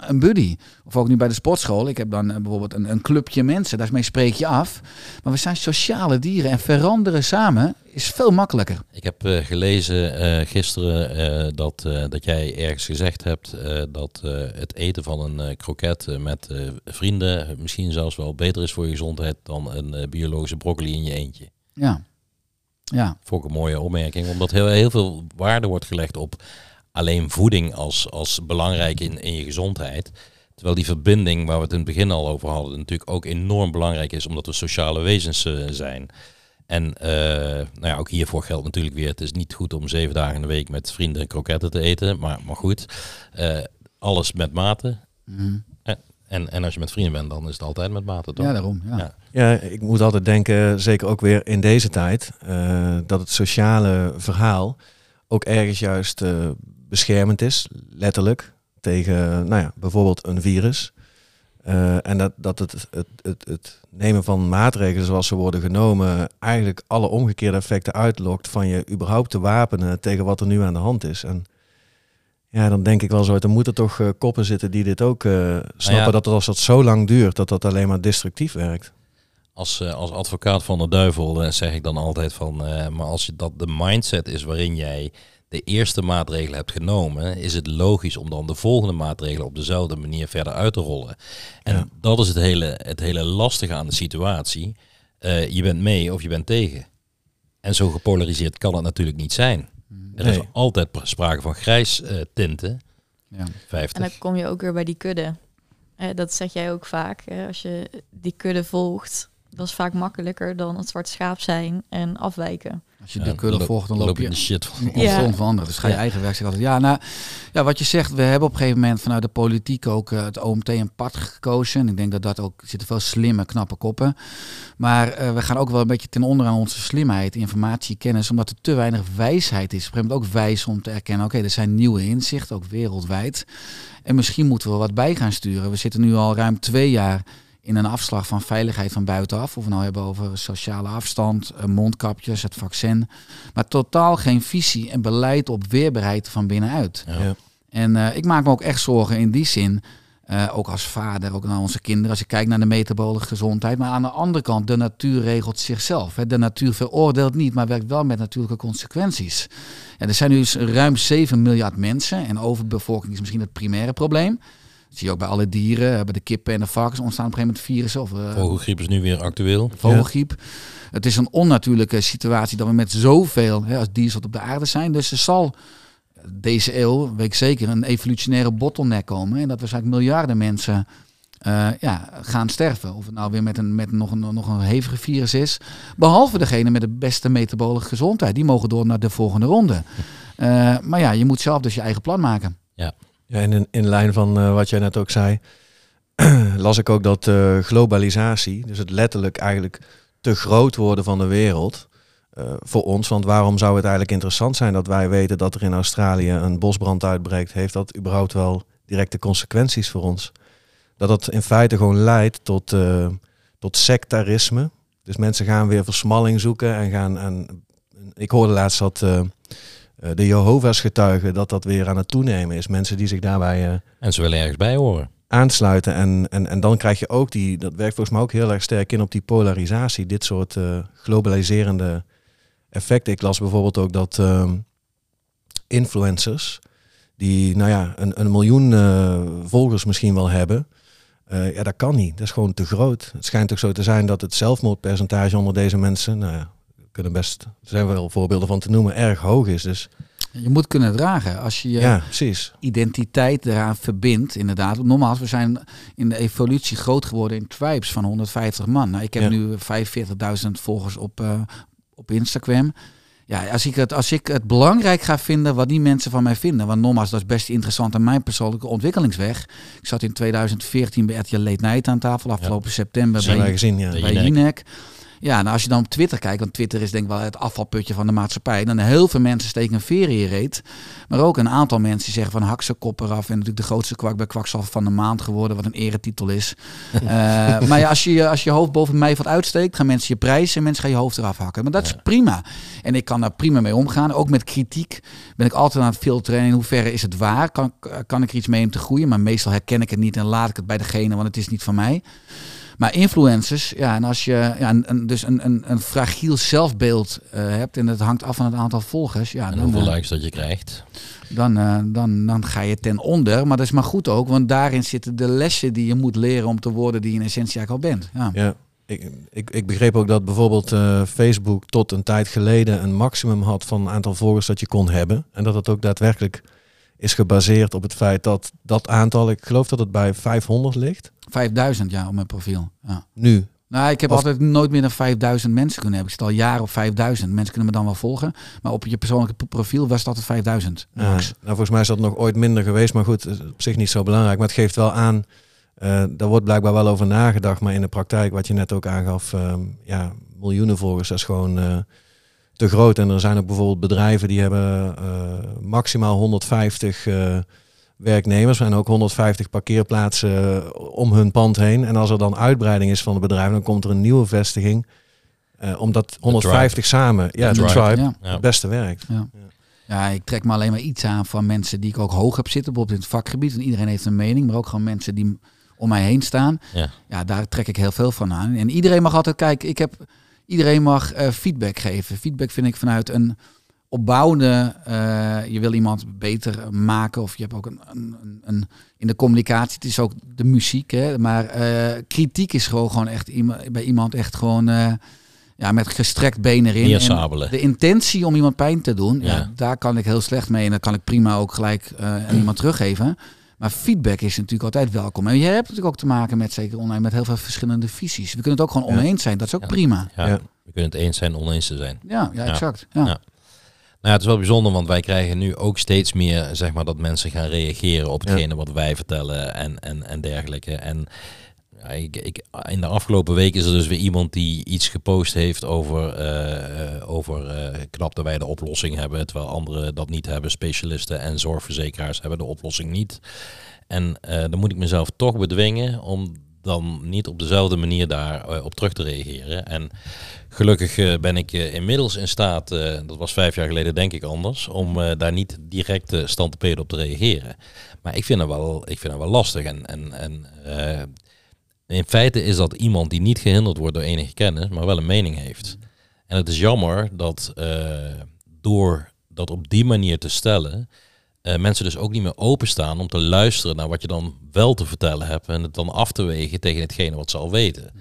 een buddy. Of ook nu bij de sportschool. Ik heb dan bijvoorbeeld een, een clubje mensen, daarmee spreek je af. Maar we zijn sociale dieren en veranderen samen is veel makkelijker. Ik heb uh, gelezen uh, gisteren uh, dat, dat jij ergens gezegd hebt dat het eten van een kroket met vrienden misschien zelfs wel beter is voor je gezondheid dan een biologische broccoli in je eentje. Ja. Ja. Vond ik een mooie opmerking, omdat heel, heel veel waarde wordt gelegd op alleen voeding als, als belangrijk in, in je gezondheid. Terwijl die verbinding waar we het in het begin al over hadden, natuurlijk ook enorm belangrijk is, omdat we sociale wezens uh, zijn. En uh, nou ja, ook hiervoor geldt natuurlijk weer, het is niet goed om zeven dagen in de week met vrienden kroketten te eten. Maar, maar goed, uh, alles met mate. Mm. En, en als je met vrienden bent, dan is het altijd met mate, toch? Ja, daarom. Ja. ja. ja ik moet altijd denken, zeker ook weer in deze tijd, dat het sociale verhaal ook ergens juist beschermend is, letterlijk tegen nou ja, bijvoorbeeld een virus. Uh, en dat, dat het, het, het, het, nemen van maatregelen zoals ze worden genomen eigenlijk alle omgekeerde effecten uitlokt van je überhaupt te wapenen tegen wat er nu aan de hand is. En ja, dan denk ik wel zo, er moeten toch uh, koppen zitten die dit ook uh, snappen ja. dat als dat zo lang duurt, dat dat alleen maar destructief werkt. Als, als advocaat van de duivel zeg ik dan altijd van, maar als je dat de mindset is waarin jij de eerste maatregelen hebt genomen, is het logisch om dan de volgende maatregelen op dezelfde manier verder uit te rollen. En dat is het hele, het hele lastige aan de situatie. Uh, je bent mee of je bent tegen. En zo gepolariseerd kan het natuurlijk niet zijn. Er is altijd sprake van grijs uh, tinten. Ja. 50. En dan kom je ook weer bij die kudde. Eh, dat zeg jij ook vaak. Als je die kudde volgt, dat is vaak makkelijker dan het zwart schaap zijn en afwijken. Als je de kudde volgt, dan loop je, de shit van ja. van anderen. Dus ga je eigen werk zeggen altijd. Ja, nou, ja, wat je zegt, we hebben op een gegeven moment vanuit de politiek ook uh, het OMT een pad gekozen. En ik denk dat dat ook zitten veel slimme, knappe koppen. Maar uh, we gaan ook wel een beetje ten onder aan onze slimheid, informatie, kennis, omdat er te weinig wijsheid is. Op een gegeven moment ook wijs om te erkennen, oké, er zijn nieuwe inzichten, ook wereldwijd. En misschien moeten we wat bij gaan sturen. We zitten nu al ruim twee jaar in een afslag van veiligheid van buitenaf. Of we nou hebben over sociale afstand, eh, mondkapjes, het vaccin. Maar totaal geen visie en beleid op weerbaarheid van binnenuit. Ja. En uh, ik maak me ook echt zorgen in die zin. Uh, ook als vader, ook naar onze kinderen, als je kijkt naar de metabole gezondheid. Maar aan de andere kant, de natuur regelt zichzelf. Hè. De natuur veroordeelt niet, maar werkt wel met natuurlijke consequenties. En er zijn nu ruim 7 miljard mensen en overbevolking is misschien het primaire probleem. Dat zie je ook bij alle dieren, eh, bij de kippen en de varkens ontstaan op een gegeven moment virussen of eh, Vogelgriep is nu weer actueel. vogelgriep. Het is een onnatuurlijke situatie dat we met zoveel hè, als dieren op de aarde zijn. Dus er zal deze eeuw, weet ik zeker, een evolutionaire bottleneck komen. En dat waarschijnlijk miljarden mensen eh, ja, gaan sterven. Of het nou weer met een, met nog, een, nog een hevige virus is. Behalve degene met de beste metabole gezondheid. Die mogen door naar de volgende ronde. Eh, maar ja, je moet zelf dus je eigen plan maken. Ja, en in, in lijn van eh, wat jij net ook zei, las ik ook dat eh, globalisatie, dus het letterlijk eigenlijk te groot worden van de wereld, eh, voor ons. Want waarom zou het eigenlijk interessant zijn dat wij weten dat er in Australië een bosbrand uitbreekt? Heeft dat überhaupt wel directe consequenties voor ons? Dat dat in feite gewoon leidt tot, tot sectarisme. Dus mensen gaan weer versmalling zoeken en gaan. En, ik hoorde laatst dat de Jehovah's getuigen dat dat weer aan het toenemen is. Mensen die zich daarbij eh, En ze willen ergens bij horen. aansluiten. En, en, en dan krijg je ook die, dat werkt volgens mij ook heel erg sterk in op die polarisatie. Dit soort eh, globaliserende effecten. Ik las bijvoorbeeld ook dat ehm, influencers, die nou ja, een, een miljoen eh, volgers misschien wel hebben. eh, ja, dat kan niet. Dat is gewoon te groot. Het schijnt ook zo te zijn dat het zelfmoordpercentage onder deze mensen, nou ja, kunnen best, er zijn wel voorbeelden van te noemen, erg hoog is. Dus Je moet kunnen dragen. Als je je ja, precies. identiteit eraan verbindt, inderdaad. Nogmaals, we zijn in de evolutie groot geworden in tribes van 150 man. Nou, ik heb Ja. nu 45.000 volgers op, eh, op Instagram. Ja, als ik, het, als ik het belangrijk ga vinden wat die mensen van mij vinden. Want nogmaals, dat is best interessant aan mijn persoonlijke ontwikkelingsweg. Ik zat in 2014 bij RTL Late Night aan tafel. Afgelopen september bij, gezien, bij Jinek. Ja, nou als je dan op Twitter kijkt, want Twitter is denk ik wel het afvalputje van de maatschappij. Dan heel veel mensen steken een veer in je reet. Maar ook een aantal mensen die zeggen van hak ze kop eraf. En natuurlijk de grootste kwak bij kwakzalver van de maand geworden, wat een eretitel is. Eh, maar ja, als je, je- als je hoofd boven mij wat uitsteekt, gaan mensen je prijzen en mensen gaan je hoofd eraf hakken. Maar dat is Ja. prima. En ik kan daar prima mee omgaan. Ook met kritiek ben ik altijd aan het filteren. In hoeverre is het waar? Kan, kan ik er iets mee om te groeien? Maar meestal herken ik het niet en laat ik het bij degene, want het is niet van mij. Maar influencers, ja, en als je ja, een, een- dus een, een, een fragiel zelfbeeld eh, hebt en het hangt af van het aantal volgers, ja, En dan, hoeveel eh, likes dat je krijgt. dan, eh, dan, dan ga je ten onder. Maar dat is maar goed ook, want daarin zitten de lessen die je moet leren om te worden die je in essentie eigenlijk al bent. Ja. Ja, ik, ik, ik begreep ook dat bijvoorbeeld eh, Facebook tot een tijd geleden een maximum had van het aantal volgers dat je kon hebben. En dat het ook daadwerkelijk is gebaseerd op het feit dat dat aantal, ik geloof dat het bij 500 ligt. 5000 ja, op mijn profiel. Ja. Nu. Nou, ik heb Of- altijd nooit meer dan 5000 mensen kunnen hebben. Ik zit al jaren op 5000. Mensen kunnen me dan wel volgen. Maar op je persoonlijke pro- profiel was het altijd 5000. eh, max. nou, volgens mij is dat nog ooit minder geweest, maar goed, op zich niet zo belangrijk. Maar het geeft wel aan, eh daar wordt blijkbaar wel over nagedacht, maar in de praktijk, wat je net ook aangaf, ehm, ja, miljoenen volgers, dat is gewoon eh, te groot. En er zijn ook bijvoorbeeld bedrijven die hebben eh, maximaal 150 eh, werknemers en ook 150 parkeerplaatsen eh, om hun pand heen. En als er dan uitbreiding is van het bedrijf, dan komt er een nieuwe vestiging. eh, omdat 150 samen, ja, de Tribe. tribe, Ja. Ja. het beste werkt. Ja, ik trek me alleen maar iets aan van mensen die ik ook hoog heb zitten, bijvoorbeeld in het vakgebied. En iedereen heeft een mening, maar ook gewoon mensen die om mij heen staan. Ja. Ja, daar trek ik heel veel van aan. En iedereen mag altijd kijken. Ik heb, iedereen mag eh, feedback geven. Feedback vind ik vanuit een opbouwende. eh, je wil iemand beter maken, of je hebt ook een, een, een, in de communicatie. Het is ook de muziek, hè. Maar eh, kritiek is gewoon, gewoon echt bij iemand echt gewoon. eh, ja, met gestrekt been erin. En de intentie om iemand pijn te doen, ja. Ja. daar kan ik heel slecht mee. En dat kan ik prima ook gelijk eh, aan iemand teruggeven. Maar feedback is natuurlijk altijd welkom. En je hebt natuurlijk ook te maken met, zeker online, met heel veel verschillende visies. We kunnen het ook gewoon Ja. oneens zijn. Dat is ook Ja. prima. Ja, Ja. We kunnen het eens zijn, oneens te zijn. Ja, ja, Ja. exact. Ja. Ja. Nou ja, het is wel bijzonder, want wij krijgen nu ook steeds meer, zeg maar, dat mensen gaan reageren op Ja. hetgene wat wij vertellen en, en, en dergelijke. En ja, ik, ik, in de afgelopen week is er dus weer iemand die iets gepost heeft over, eh, eh, over eh, knap dat wij de oplossing hebben, terwijl anderen dat niet hebben. Specialisten en zorgverzekeraars hebben de oplossing niet. En dan moet ik mezelf toch bedwingen om dan niet op dezelfde manier daar eh, op terug te reageren. En gelukkig eh, ben ik eh, inmiddels in staat, dat was vijf jaar geleden denk ik anders, om daar niet direct uh, peden op te reageren. Maar ik vind het wel, ik vind het wel lastig. En, en, en in feite is dat iemand die niet gehinderd wordt door enige kennis, maar wel een mening heeft. En het is jammer dat door dat op die manier te stellen, eh, mensen dus ook niet meer openstaan om te luisteren naar wat je dan wel te vertellen hebt en het dan af te wegen tegen hetgene wat ze al weten.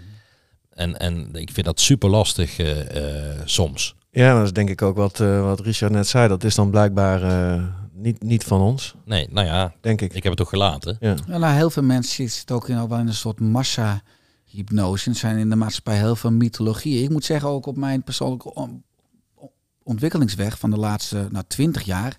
En, en ik vind dat super lastig eh, eh, soms. Ja, dat is denk ik ook wat, eh, wat Richard net zei. Dat is dan blijkbaar eh, niet, niet van ons, Nee, nou ja, denk ik. ik heb het toch gelaten. Ja. Ja, nou, heel veel mensen zitten ook in, wel in een soort massa-hypnose. Er zijn in de maatschappij heel veel mythologieën. Ik moet zeggen, ook op mijn persoonlijke on- on- ontwikkelingsweg van de laatste nou, 20 jaar...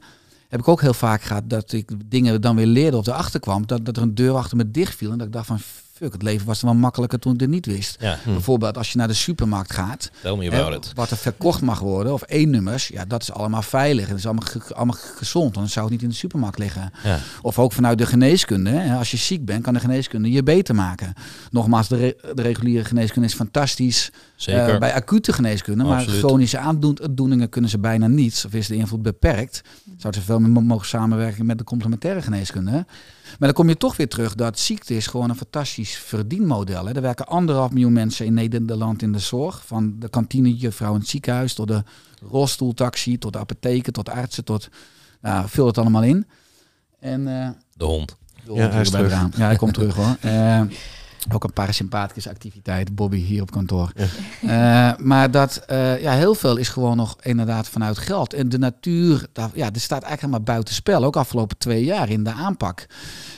heb ik ook heel vaak gehad dat ik dingen dan weer leerde of erachter kwam. Dat, dat er een deur achter me dicht viel. En dat ik dacht van, fuck, het leven was wel makkelijker toen ik het niet wist. Ja, Bijvoorbeeld als je naar de supermarkt gaat... tell me Hè, about it. Wat er verkocht mag worden, of één nummers, ja, dat is allemaal veilig. En dat is allemaal, ge- allemaal gezond. Dan zou het niet in de supermarkt liggen. Ja. Of ook vanuit de geneeskunde. Hè. Als je ziek bent, kan de geneeskunde je beter maken. Nogmaals, de, re- de reguliere geneeskunde is fantastisch Zeker. eh, bij acute geneeskunde. Maar Absoluut. chronische aandoeningen kunnen ze bijna niet. Of is de invloed beperkt. Zouden ze veel meer mo- mogen samenwerken met de complementaire geneeskunde. Maar dan kom je toch weer terug dat ziekte is gewoon een fantastisch verdienmodel. Hè. Er werken anderhalf miljoen mensen in Nederland in de zorg. Van de kantinejuffrouw in het ziekenhuis tot de rolstoeltaxi, tot de apotheken, tot de artsen, tot... Nou, vul het allemaal in. En... eh, De hond. Ja, hij is bij terug. Ja, hij komt terug hoor. Eh, ook een parasympathische activiteit, Bobby hier op kantoor. Eh, maar dat, eh, ja, heel veel is gewoon nog inderdaad vanuit geld. En de natuur, daar, ja, er staat eigenlijk helemaal buiten spel. Ook afgelopen twee jaar in de aanpak.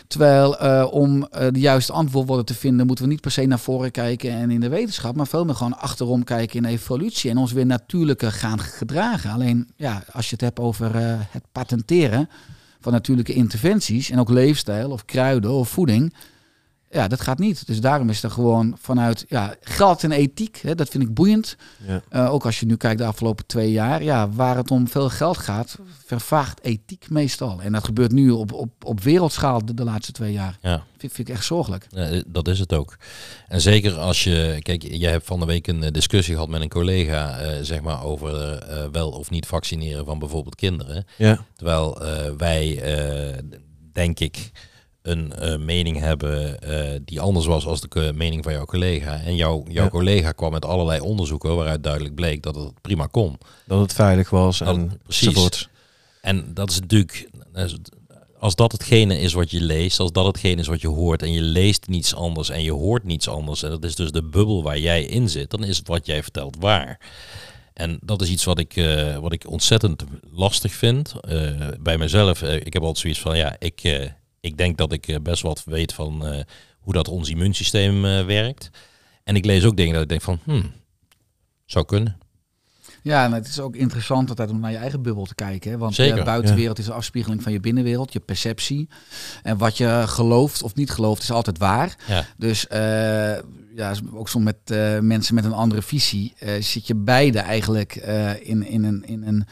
Terwijl eh, om de juiste antwoorden te vinden, moeten we niet per se naar voren kijken en in de wetenschap, maar veel meer gewoon achterom kijken in evolutie en ons weer natuurlijker gaan gedragen. Alleen, ja, als je het hebt over het patenteren van natuurlijke interventies en ook leefstijl of kruiden of voeding, ja, dat gaat niet. Dus daarom is er gewoon vanuit ja, geld en ethiek, hè, dat vind ik boeiend. Ja. Eh, ook als je nu kijkt de afgelopen twee jaar, ja, waar het om veel geld gaat, vervaagt ethiek meestal. En dat gebeurt nu op, op, op wereldschaal de, de laatste twee jaar. Ja. Vind, vind ik echt zorgelijk. Eh, dat is het ook. En zeker als je, kijk, jij hebt van de week een eh, discussie gehad met een collega, zeg maar, over wel of niet vaccineren van bijvoorbeeld kinderen. Ja. Terwijl wij, denk ik, een eh, mening hebben eh, die anders was als de mening van jouw collega. En jouw, jouw Ja. collega kwam met allerlei onderzoeken waaruit duidelijk bleek dat het prima kon. Dat het veilig was en precies. enzovoort. En dat is natuurlijk, als dat hetgene is wat je leest, als dat hetgene is wat je hoort en je leest niets anders en je hoort niets anders, en dat is dus de bubbel waar jij in zit, dan is het wat jij vertelt waar. En dat is iets wat ik, eh, wat ik ontzettend lastig vind. Bij mezelf, ik heb altijd zoiets van, ja, ik, ik denk dat ik eh, best wat weet van eh, hoe dat ons immuunsysteem eh, werkt. En ik lees ook dingen dat ik denk van, hmm, zou kunnen. Ja, en het is ook interessant altijd om naar je eigen bubbel te kijken. Hè? Want Zeker, de buitenwereld is een afspiegeling van je binnenwereld, je perceptie. En wat je gelooft of niet gelooft is altijd waar. Ja. Dus ja, ook soms met mensen met een andere visie zit je beide eigenlijk in, in een... In een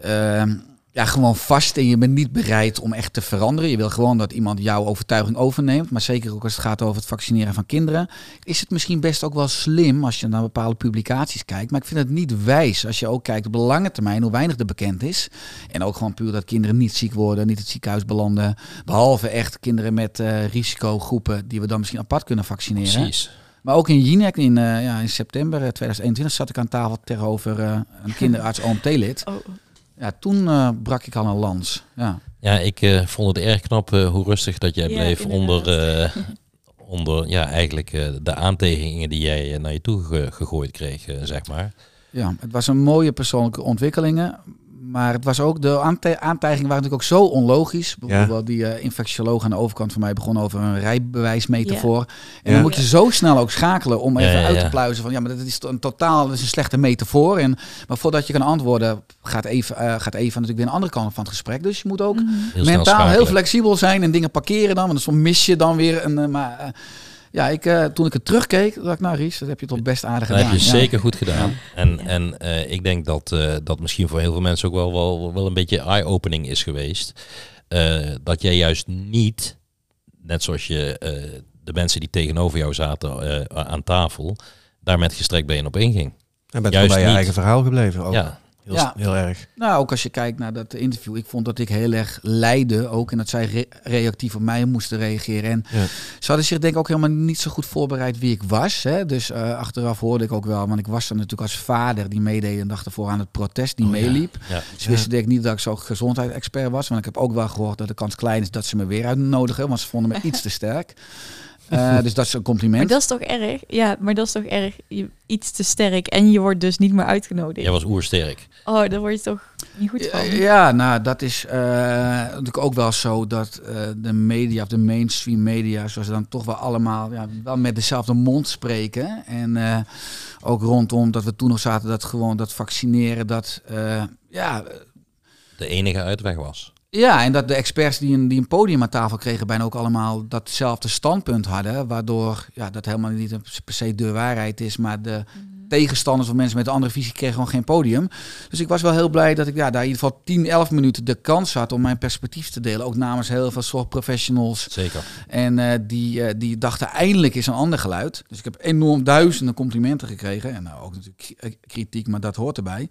ehm, ja, gewoon vast en je bent niet bereid om echt te veranderen. Je wil gewoon dat iemand jouw overtuiging overneemt. Maar zeker ook als het gaat over het vaccineren van kinderen. Is het misschien best ook wel slim als je naar bepaalde publicaties kijkt. Maar ik vind het niet wijs als je ook kijkt op de lange termijn hoe weinig er bekend is. En ook gewoon puur dat kinderen niet ziek worden, niet het ziekenhuis belanden. Behalve echt kinderen met eh, risicogroepen die we dan misschien apart kunnen vaccineren. Precies. Maar ook in Jinek in, eh, ja, in september eh, 2021 zat ik aan tafel tegenover eh, een kinderarts OMT-lid. Oh, Ja, toen eh, brak ik al een lans. Ja. Ja, ik eh, vond het erg knap eh, hoe rustig dat jij Ja, bleef inderdaad. onder, eh, onder ja, eigenlijk eh, de aantekeningen die jij naar je toe ge- gegooid kreeg, zeg maar. ja, het was een mooie persoonlijke ontwikkelingen. Maar het was ook, de aantijgingen waren natuurlijk ook zo onlogisch. Bijvoorbeeld die eh, infectioloog aan de overkant van mij begon over een rijbewijsmetafoor. En Ja. dan moet je zo snel ook schakelen om Ja, even ja, uit te pluizen van ja, maar dat is een totaal, dat is een slechte metafoor. En, maar voordat je kan antwoorden, gaat even, eh, gaat even natuurlijk weer een andere kant van het gesprek. Dus je moet ook Heel snel mentaal heel flexibel zijn en dingen parkeren dan. Want soms mis je dan weer een. eh, maar ja, ik, eh, toen ik het terugkeek, dacht ik, nou Ries, dat heb je toch best aardig Dat gedaan. heb je Ja. zeker goed gedaan. En, en eh, ik denk dat eh, dat misschien voor heel veel mensen ook wel, wel, wel een beetje eye-opening is geweest. Eh, dat jij juist niet, net zoals je eh, de mensen die tegenover jou zaten eh, aan tafel, daar met gestrekt been op inging. En bent Juist bij je niet. eigen verhaal gebleven. Ook. Ja, Heel, Ja. heel erg. Nou, ook als je kijkt naar dat interview. Ik vond dat ik heel erg leidde ook. En dat zij re- reactief op mij moesten reageren. En Ja. ze hadden zich denk ik ook helemaal niet zo goed voorbereid wie ik was. Hè? Dus eh, achteraf hoorde ik ook wel. Want ik was dan natuurlijk als vader die meedeed en dag ervoor aan het protest die Oh, meeliep. Ja. Ze wisten denk ik niet dat ik zo gezondheidsexpert was. Want ik heb ook wel gehoord dat de kans klein is dat ze me weer uitnodigen. Want ze vonden me iets te sterk. Eh, dus dat is een Maar compliment. dat is toch erg? Ja, maar dat is toch erg? Je, iets te sterk en je wordt dus niet meer uitgenodigd. Jij was oersterk. Oh, daar word je toch niet goed van. Ja, ja, nou, dat is eh, natuurlijk ook wel zo dat eh, de media of de mainstream media, zoals ze dan toch wel allemaal ja, wel met dezelfde mond spreken. En eh, ook rondom dat we toen nog zaten dat gewoon dat vaccineren, dat eh, ja, De enige uitweg was. Ja, en dat de experts die een, die een podium aan tafel kregen, bijna ook allemaal datzelfde standpunt hadden. Waardoor ja, dat helemaal niet per se de waarheid is, maar de tegenstanders of mensen met een andere visie kregen gewoon geen podium. Dus ik was wel heel blij dat ik ja, daar in ieder geval 10, 11 minuten de kans had om mijn perspectief te delen. Ook namens heel veel zorgprofessionals. Zeker. En eh, die, eh, die dachten eindelijk is een ander geluid. Dus ik heb enorm duizenden complimenten gekregen. En nou ook natuurlijk eh, kritiek, maar dat hoort erbij.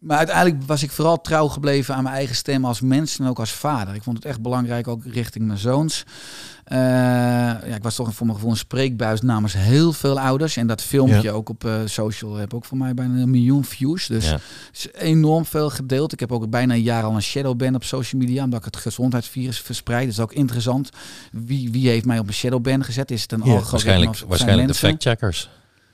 Maar uiteindelijk was ik vooral trouw gebleven aan mijn eigen stem als mens en ook als vader. Ik vond het echt belangrijk, ook richting mijn zoons. Eh, ja, ik was toch voor mijn gevoel een spreekbuis namens heel veel ouders. En dat filmpje Ja. ook op eh, social heb ook voor mij bijna een miljoen views. Dus Ja. is enorm veel gedeeld. Ik heb ook bijna een jaar al een shadowban op social media, omdat ik het gezondheidsvirus verspreid. Dat is ook interessant. Wie, wie heeft mij op een shadowban gezet? Is het een Ja, algoritme Waarschijnlijk, of zijn waarschijnlijk de factcheckers.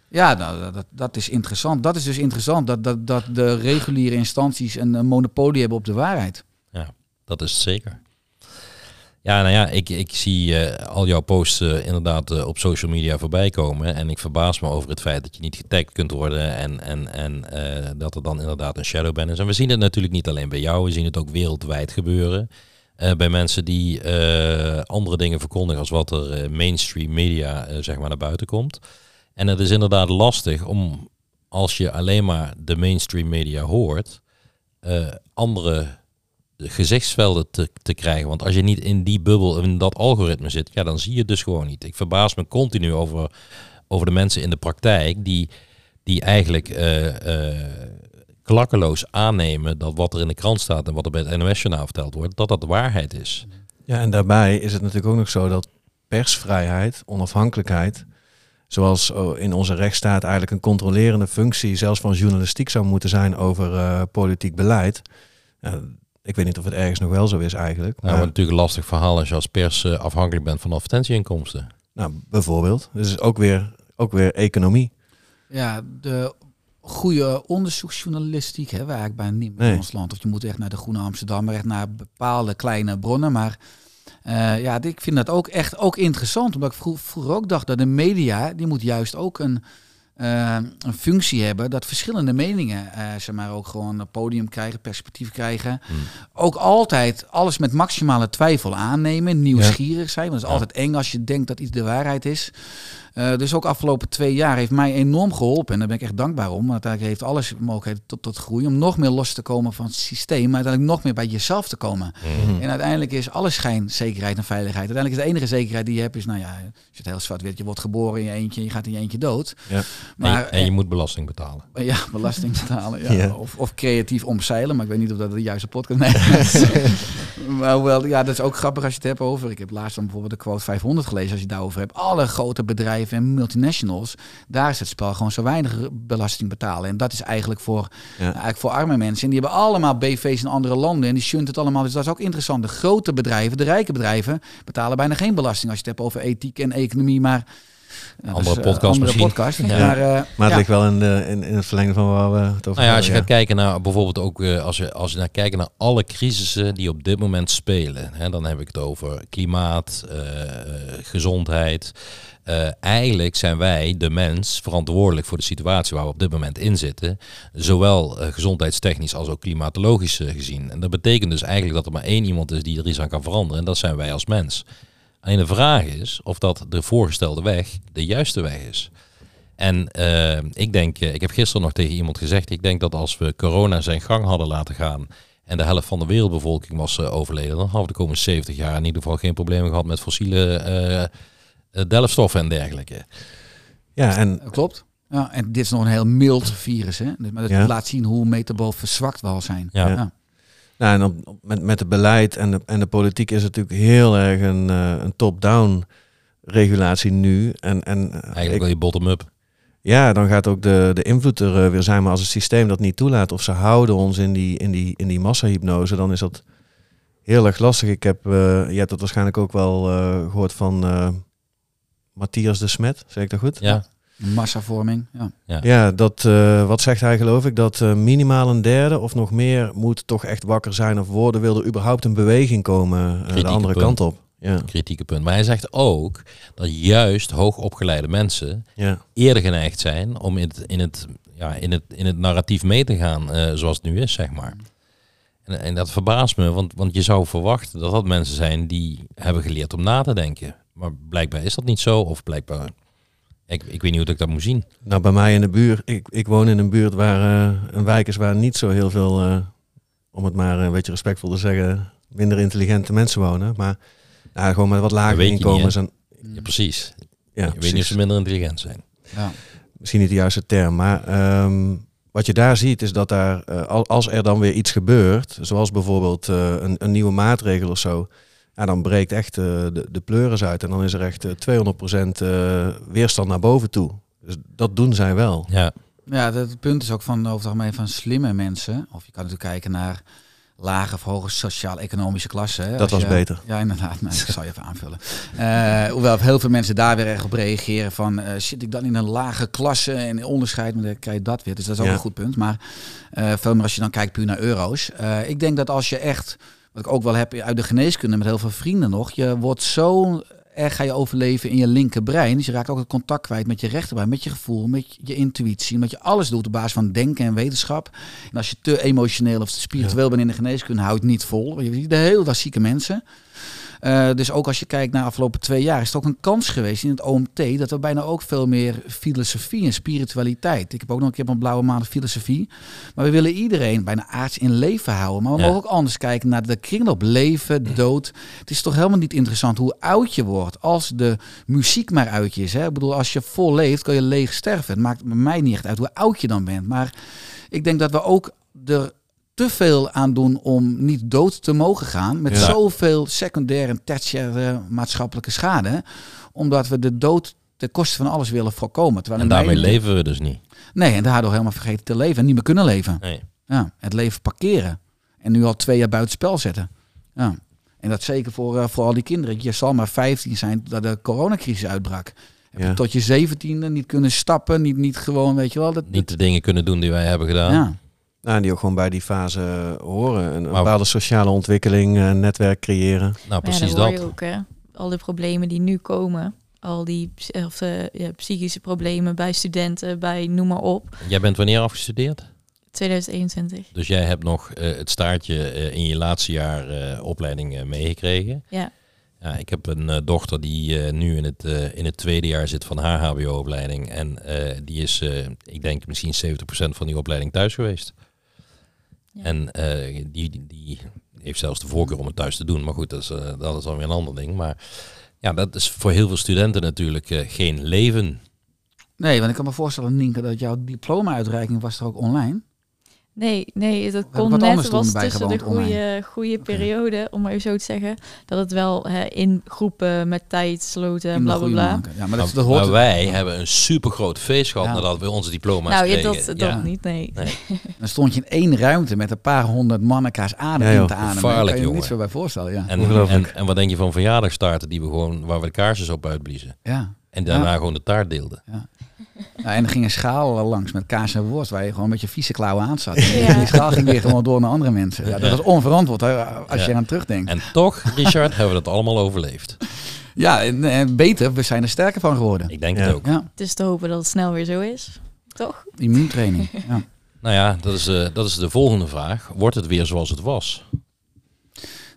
Ja, nou, dat- dat, is interessant. Dat is dus interessant, dat, dat, dat de reguliere instanties een, monopolie hebben op de waarheid. Dat is zeker. Ja, nou ja, ik, ik zie eh, al jouw posts eh, inderdaad eh, op social media voorbij komen. En ik verbaas me over het feit dat je niet getagd kunt worden. En, en, en dat er dan inderdaad een shadowban is. En we zien het natuurlijk niet alleen bij jou, we zien het ook wereldwijd gebeuren. Bij mensen die andere dingen verkondigen als wat er mainstream media zeg maar naar buiten komt. En het is inderdaad lastig om, als je alleen maar de mainstream media hoort, eh, andere gezichtsvelden te, te krijgen. Want als je niet in die bubbel, in dat algoritme zit, ja, dan zie je het dus gewoon niet. Ik verbaas me continu over, over de mensen in de praktijk die, die eigenlijk eh, eh, klakkeloos aannemen dat wat er in de krant staat en wat er bij het NOS-journaal verteld wordt, dat dat de waarheid is. Ja, en daarbij is het natuurlijk ook nog zo dat persvrijheid, onafhankelijkheid, zoals oh, in onze rechtsstaat eigenlijk een controlerende functie, zelfs van journalistiek zou moeten zijn over eh, politiek beleid. Ik weet niet of het ergens nog wel zo is eigenlijk. Nou, Maar, maar natuurlijk een lastig verhaal als je als pers eh, afhankelijk bent van advertentieinkomsten. nou, bijvoorbeeld. Dus ook weer, ook weer economie. Ja, de goede onderzoeksjournalistiek hebben we eigenlijk bijna niet meer Nee. in ons land. Of je moet echt naar de Groene Amsterdam, echt naar bepaalde kleine bronnen. Maar eh, ja, ik vind dat ook echt ook interessant. Omdat ik vro- vroeger ook dacht dat de media, die moet juist ook een, eh, een functie hebben. Dat verschillende meningen, eh zeg maar, ook gewoon een podium krijgen, perspectief krijgen. Hmm. Ook altijd alles met maximale twijfel aannemen. Nieuwsgierig zijn. Want het is Ja. altijd eng als je denkt dat iets de waarheid is. Eh, dus ook afgelopen twee jaar heeft mij enorm geholpen. En daar ben ik echt dankbaar om. Want uiteindelijk heeft alles mogelijkheden tot, tot groei. Om nog meer los te komen van het systeem. Maar uiteindelijk nog meer bij jezelf te komen. Mhm. En uiteindelijk is alles schijnzekerheid en veiligheid. Uiteindelijk is de enige zekerheid die je hebt is, nou ja, als je het heel zwart weet, je wordt geboren in je eentje en je gaat in je eentje dood. Ja. En, je- Maar en je moet belasting betalen. eh, ja, belasting betalen. Ja. Ja. Of, of creatief omzeilen, maar ik weet niet of dat de juiste podcast is. maar hoewel, ja, dat is ook grappig als je het hebt over. Ik heb laatst dan bijvoorbeeld de quote 500 gelezen als je het daarover hebt. Alle grote bedrijven en multinationals, daar is het spel gewoon zo weinig belasting betalen. En dat is eigenlijk voor, eigenlijk voor arme mensen. En die hebben allemaal BV's in andere landen en die shunt het allemaal. Dus dat is ook interessant. De grote bedrijven, de rijke bedrijven, betalen bijna geen belasting als je het hebt over ethiek en economie. Maar ja, dat Andere eh, podcast andere misschien. podcast. Ja. Maar, eh, Maar het ja. ligt wel in, de, in, in het verlengde van waar we het over Nou ja, als je gaat kijken naar bijvoorbeeld ook eh, als je als je naar kijkt naar alle crisissen die op dit moment spelen, hè, dan heb ik het over klimaat, eh, eh, gezondheid. Eh, eigenlijk zijn wij, de mens, verantwoordelijk voor de situatie waar we op dit moment in zitten. Zowel eh, gezondheidstechnisch als ook klimatologisch eh, gezien. En dat betekent dus eigenlijk dat er maar één iemand is die er iets aan kan veranderen. En dat zijn wij als mens. Alleen de vraag is of dat de voorgestelde weg de juiste weg is. En ik denk, ik heb gisteren nog tegen iemand gezegd, ik denk dat als we corona zijn gang hadden laten gaan en de helft van de wereldbevolking was overleden, dan hadden we de komende 70 jaar in ieder geval geen problemen gehad met fossiele delfstoffen en dergelijke. Ja, en Klopt. Ja, en dit is nog een heel mild virus, hè? Dus- Maar dat Ja. laat zien hoe metabool verzwakt we al zijn. Ja. Ja. Nou, en op, op- met, met het beleid en de, en de politiek is het natuurlijk heel erg een, eh, een top-down regulatie nu. En, en eh, Eigenlijk ik- wil je bottom-up. ja, dan gaat ook de, de invloed er eh, weer zijn. Maar als het systeem dat niet toelaat of ze houden ons in die, in die, in die massahypnose, dan is dat heel erg lastig. Ik heb, eh, je hebt dat waarschijnlijk ook wel eh, gehoord van eh, Matthias de Smet, zeg ik dat goed? Ja. Massavorming, ja. Ja. Ja, dat, eh, wat zegt hij geloof ik? Dat eh, minimaal een derde of nog meer moet toch echt wakker zijn of worden. Wil er überhaupt een beweging komen eh, de andere punt. kant op? Ja, kritieke punt. Maar hij zegt ook dat juist hoogopgeleide mensen ja, eerder geneigd zijn om in het, in het, ja, in het, in het narratief mee te gaan eh, zoals het nu is, zeg maar. En, en dat verbaast me, want, want je zou verwachten dat dat mensen zijn die hebben geleerd om na te denken. Maar blijkbaar is dat niet zo, of blijkbaar... Ik, ik weet niet hoe ik dat moet zien. Nou, bij mij in de buurt, ik, ik woon in een buurt waar eh, een wijk is waar niet zo heel veel, eh, om het maar een beetje respectvol te zeggen, minder intelligente mensen wonen. Maar nou, gewoon met wat lagere inkomens. en, Ja, precies. ja, je weet niet of ze minder intelligent zijn. ja. misschien niet de juiste term, maar ehm, wat je daar ziet is dat daar, eh, al- als er dan weer iets gebeurt, zoals bijvoorbeeld eh, een, een nieuwe maatregel of zo, ja, dan breekt echt eh, de, de pleuris uit en dan is er echt eh, 200% eh, weerstand naar boven toe. Dus dat doen zij wel. Ja, Ja, dat, het punt is ook van over het algemeen van slimme mensen. Of je kan natuurlijk kijken naar lage of hoge sociaal-economische klassen. hè. Dat was je- beter. Ja, inderdaad. Nou, ik zal je even aanvullen. Eh, hoewel heel veel mensen daar weer erg op reageren van... eh, zit ik dan in een lage klasse en onderscheid, maar dan krijg je dat weer. Dus dat is ook Ja. een goed punt. Maar eh, veel meer als je dan kijkt puur naar euro's. Eh, ik denk dat als je echt, wat ik ook wel heb uit de geneeskunde met heel veel vrienden nog... je wordt zo erg ga je overleven in je linkerbrein. Dus je raakt ook het contact kwijt met je rechterbrein, met je gevoel, met je intuïtie, met je alles doet op basis van denken en wetenschap. En als je te emotioneel of te spiritueel bent in de geneeskunde, houdt niet vol. Je ziet de hele dag zieke mensen. Eh, dus ook als je kijkt naar de afgelopen twee jaar, is het ook een kans geweest in het OMT dat we bijna ook veel meer filosofie en spiritualiteit. Ik heb ook nog een keer op een blauwe maand filosofie. Maar we willen iedereen bijna aards in leven houden. Maar we Ja. mogen ook anders kijken naar de kringloop. Leven, dood. Het is toch helemaal niet interessant hoe oud je wordt als de muziek maar uit je is. Hè? Ik bedoel, als je vol leeft, kan je leeg sterven. Het maakt mij niet echt uit hoe oud je dan bent. Maar ik denk dat we ook er te veel aan doen om niet dood te mogen gaan. Met Ja. zoveel secundaire en tertiaire maatschappelijke schade. Omdat we de dood ten koste van alles willen voorkomen. Terwijl en daarmee leven we dus niet. Nee, en daardoor helemaal vergeten te leven en niet meer kunnen leven. Nee. Ja, het leven parkeren. En nu al twee jaar buitenspel zetten. Ja. En dat zeker voor, eh, voor al die kinderen. Je zal maar 15 zijn dat de coronacrisis uitbrak. Heb Ja. je tot je zeventiende niet kunnen stappen, niet, niet gewoon, weet je wel. Dat, Niet de dingen kunnen doen die wij hebben gedaan. ja. Nou, die ook gewoon bij die fase horen. Een Maar- bepaalde sociale ontwikkeling, een netwerk creëren. Nou, precies ja, dat. hoor je ook, hè. Al die problemen die nu komen. Al die of, eh, ja, psychische problemen bij studenten, bij noem maar op. Jij bent wanneer afgestudeerd? 2021. Dus jij hebt nog eh, het staartje eh, in je laatste jaar eh, opleiding eh, meegekregen. Ja. Ja, ik heb een eh, dochter die eh, nu in het, eh, in het tweede jaar zit van haar HBO-opleiding. En eh, die is, eh, ik denk, misschien 70% van die opleiding thuis geweest. Ja. En eh, die, die, die heeft zelfs de voorkeur om het thuis te doen. Maar goed, dat is, eh, dat is dan weer een ander ding. Maar ja, dat is voor heel veel studenten natuurlijk eh, geen leven. Nee, want ik kan me voorstellen, Nienke, dat jouw diploma-uitreiking was er ook online. Nee, nee, dat kon net was tussen de goede, goede periode, om maar even zo te zeggen. Dat het wel hè, in groepen met tijd sloten bla bla bla. Ja, maar dat, dat hoort maar wij hebben een super groot feest gehad Ja. nadat we onze diploma's Nou, ja, kregen. dat, Ja. dat niet, nee. Nee. Dan stond je in één ruimte met een paar honderd mannekaars adem Ja, joh. in te ademen. Gevaarlijk, kan je jongen. niet zo bij voorstellen, ja. En, en, en wat denk je van verjaardagstaarten die we gewoon, waar we de kaarsjes op uitbliezen? ja. En daarna Ja. gewoon de taart deelden. Ja, en er ging een schaal langs met kaas en worst waar je gewoon met je vieze klauwen aan zat. Ja. Die schaal ging weer gewoon door naar andere mensen. Ja, dat was onverantwoord hè, als je eraan terugdenkt. En toch, Richard, hebben we dat allemaal overleefd. Ja, en, en beter, we zijn er sterker van geworden. Ik denk Ja. het ook. Ja, Het is te hopen dat het snel weer zo is. Toch? immuuntraining. Ja. Nou ja, dat is, eh, dat is de volgende vraag. Wordt het weer zoals het was?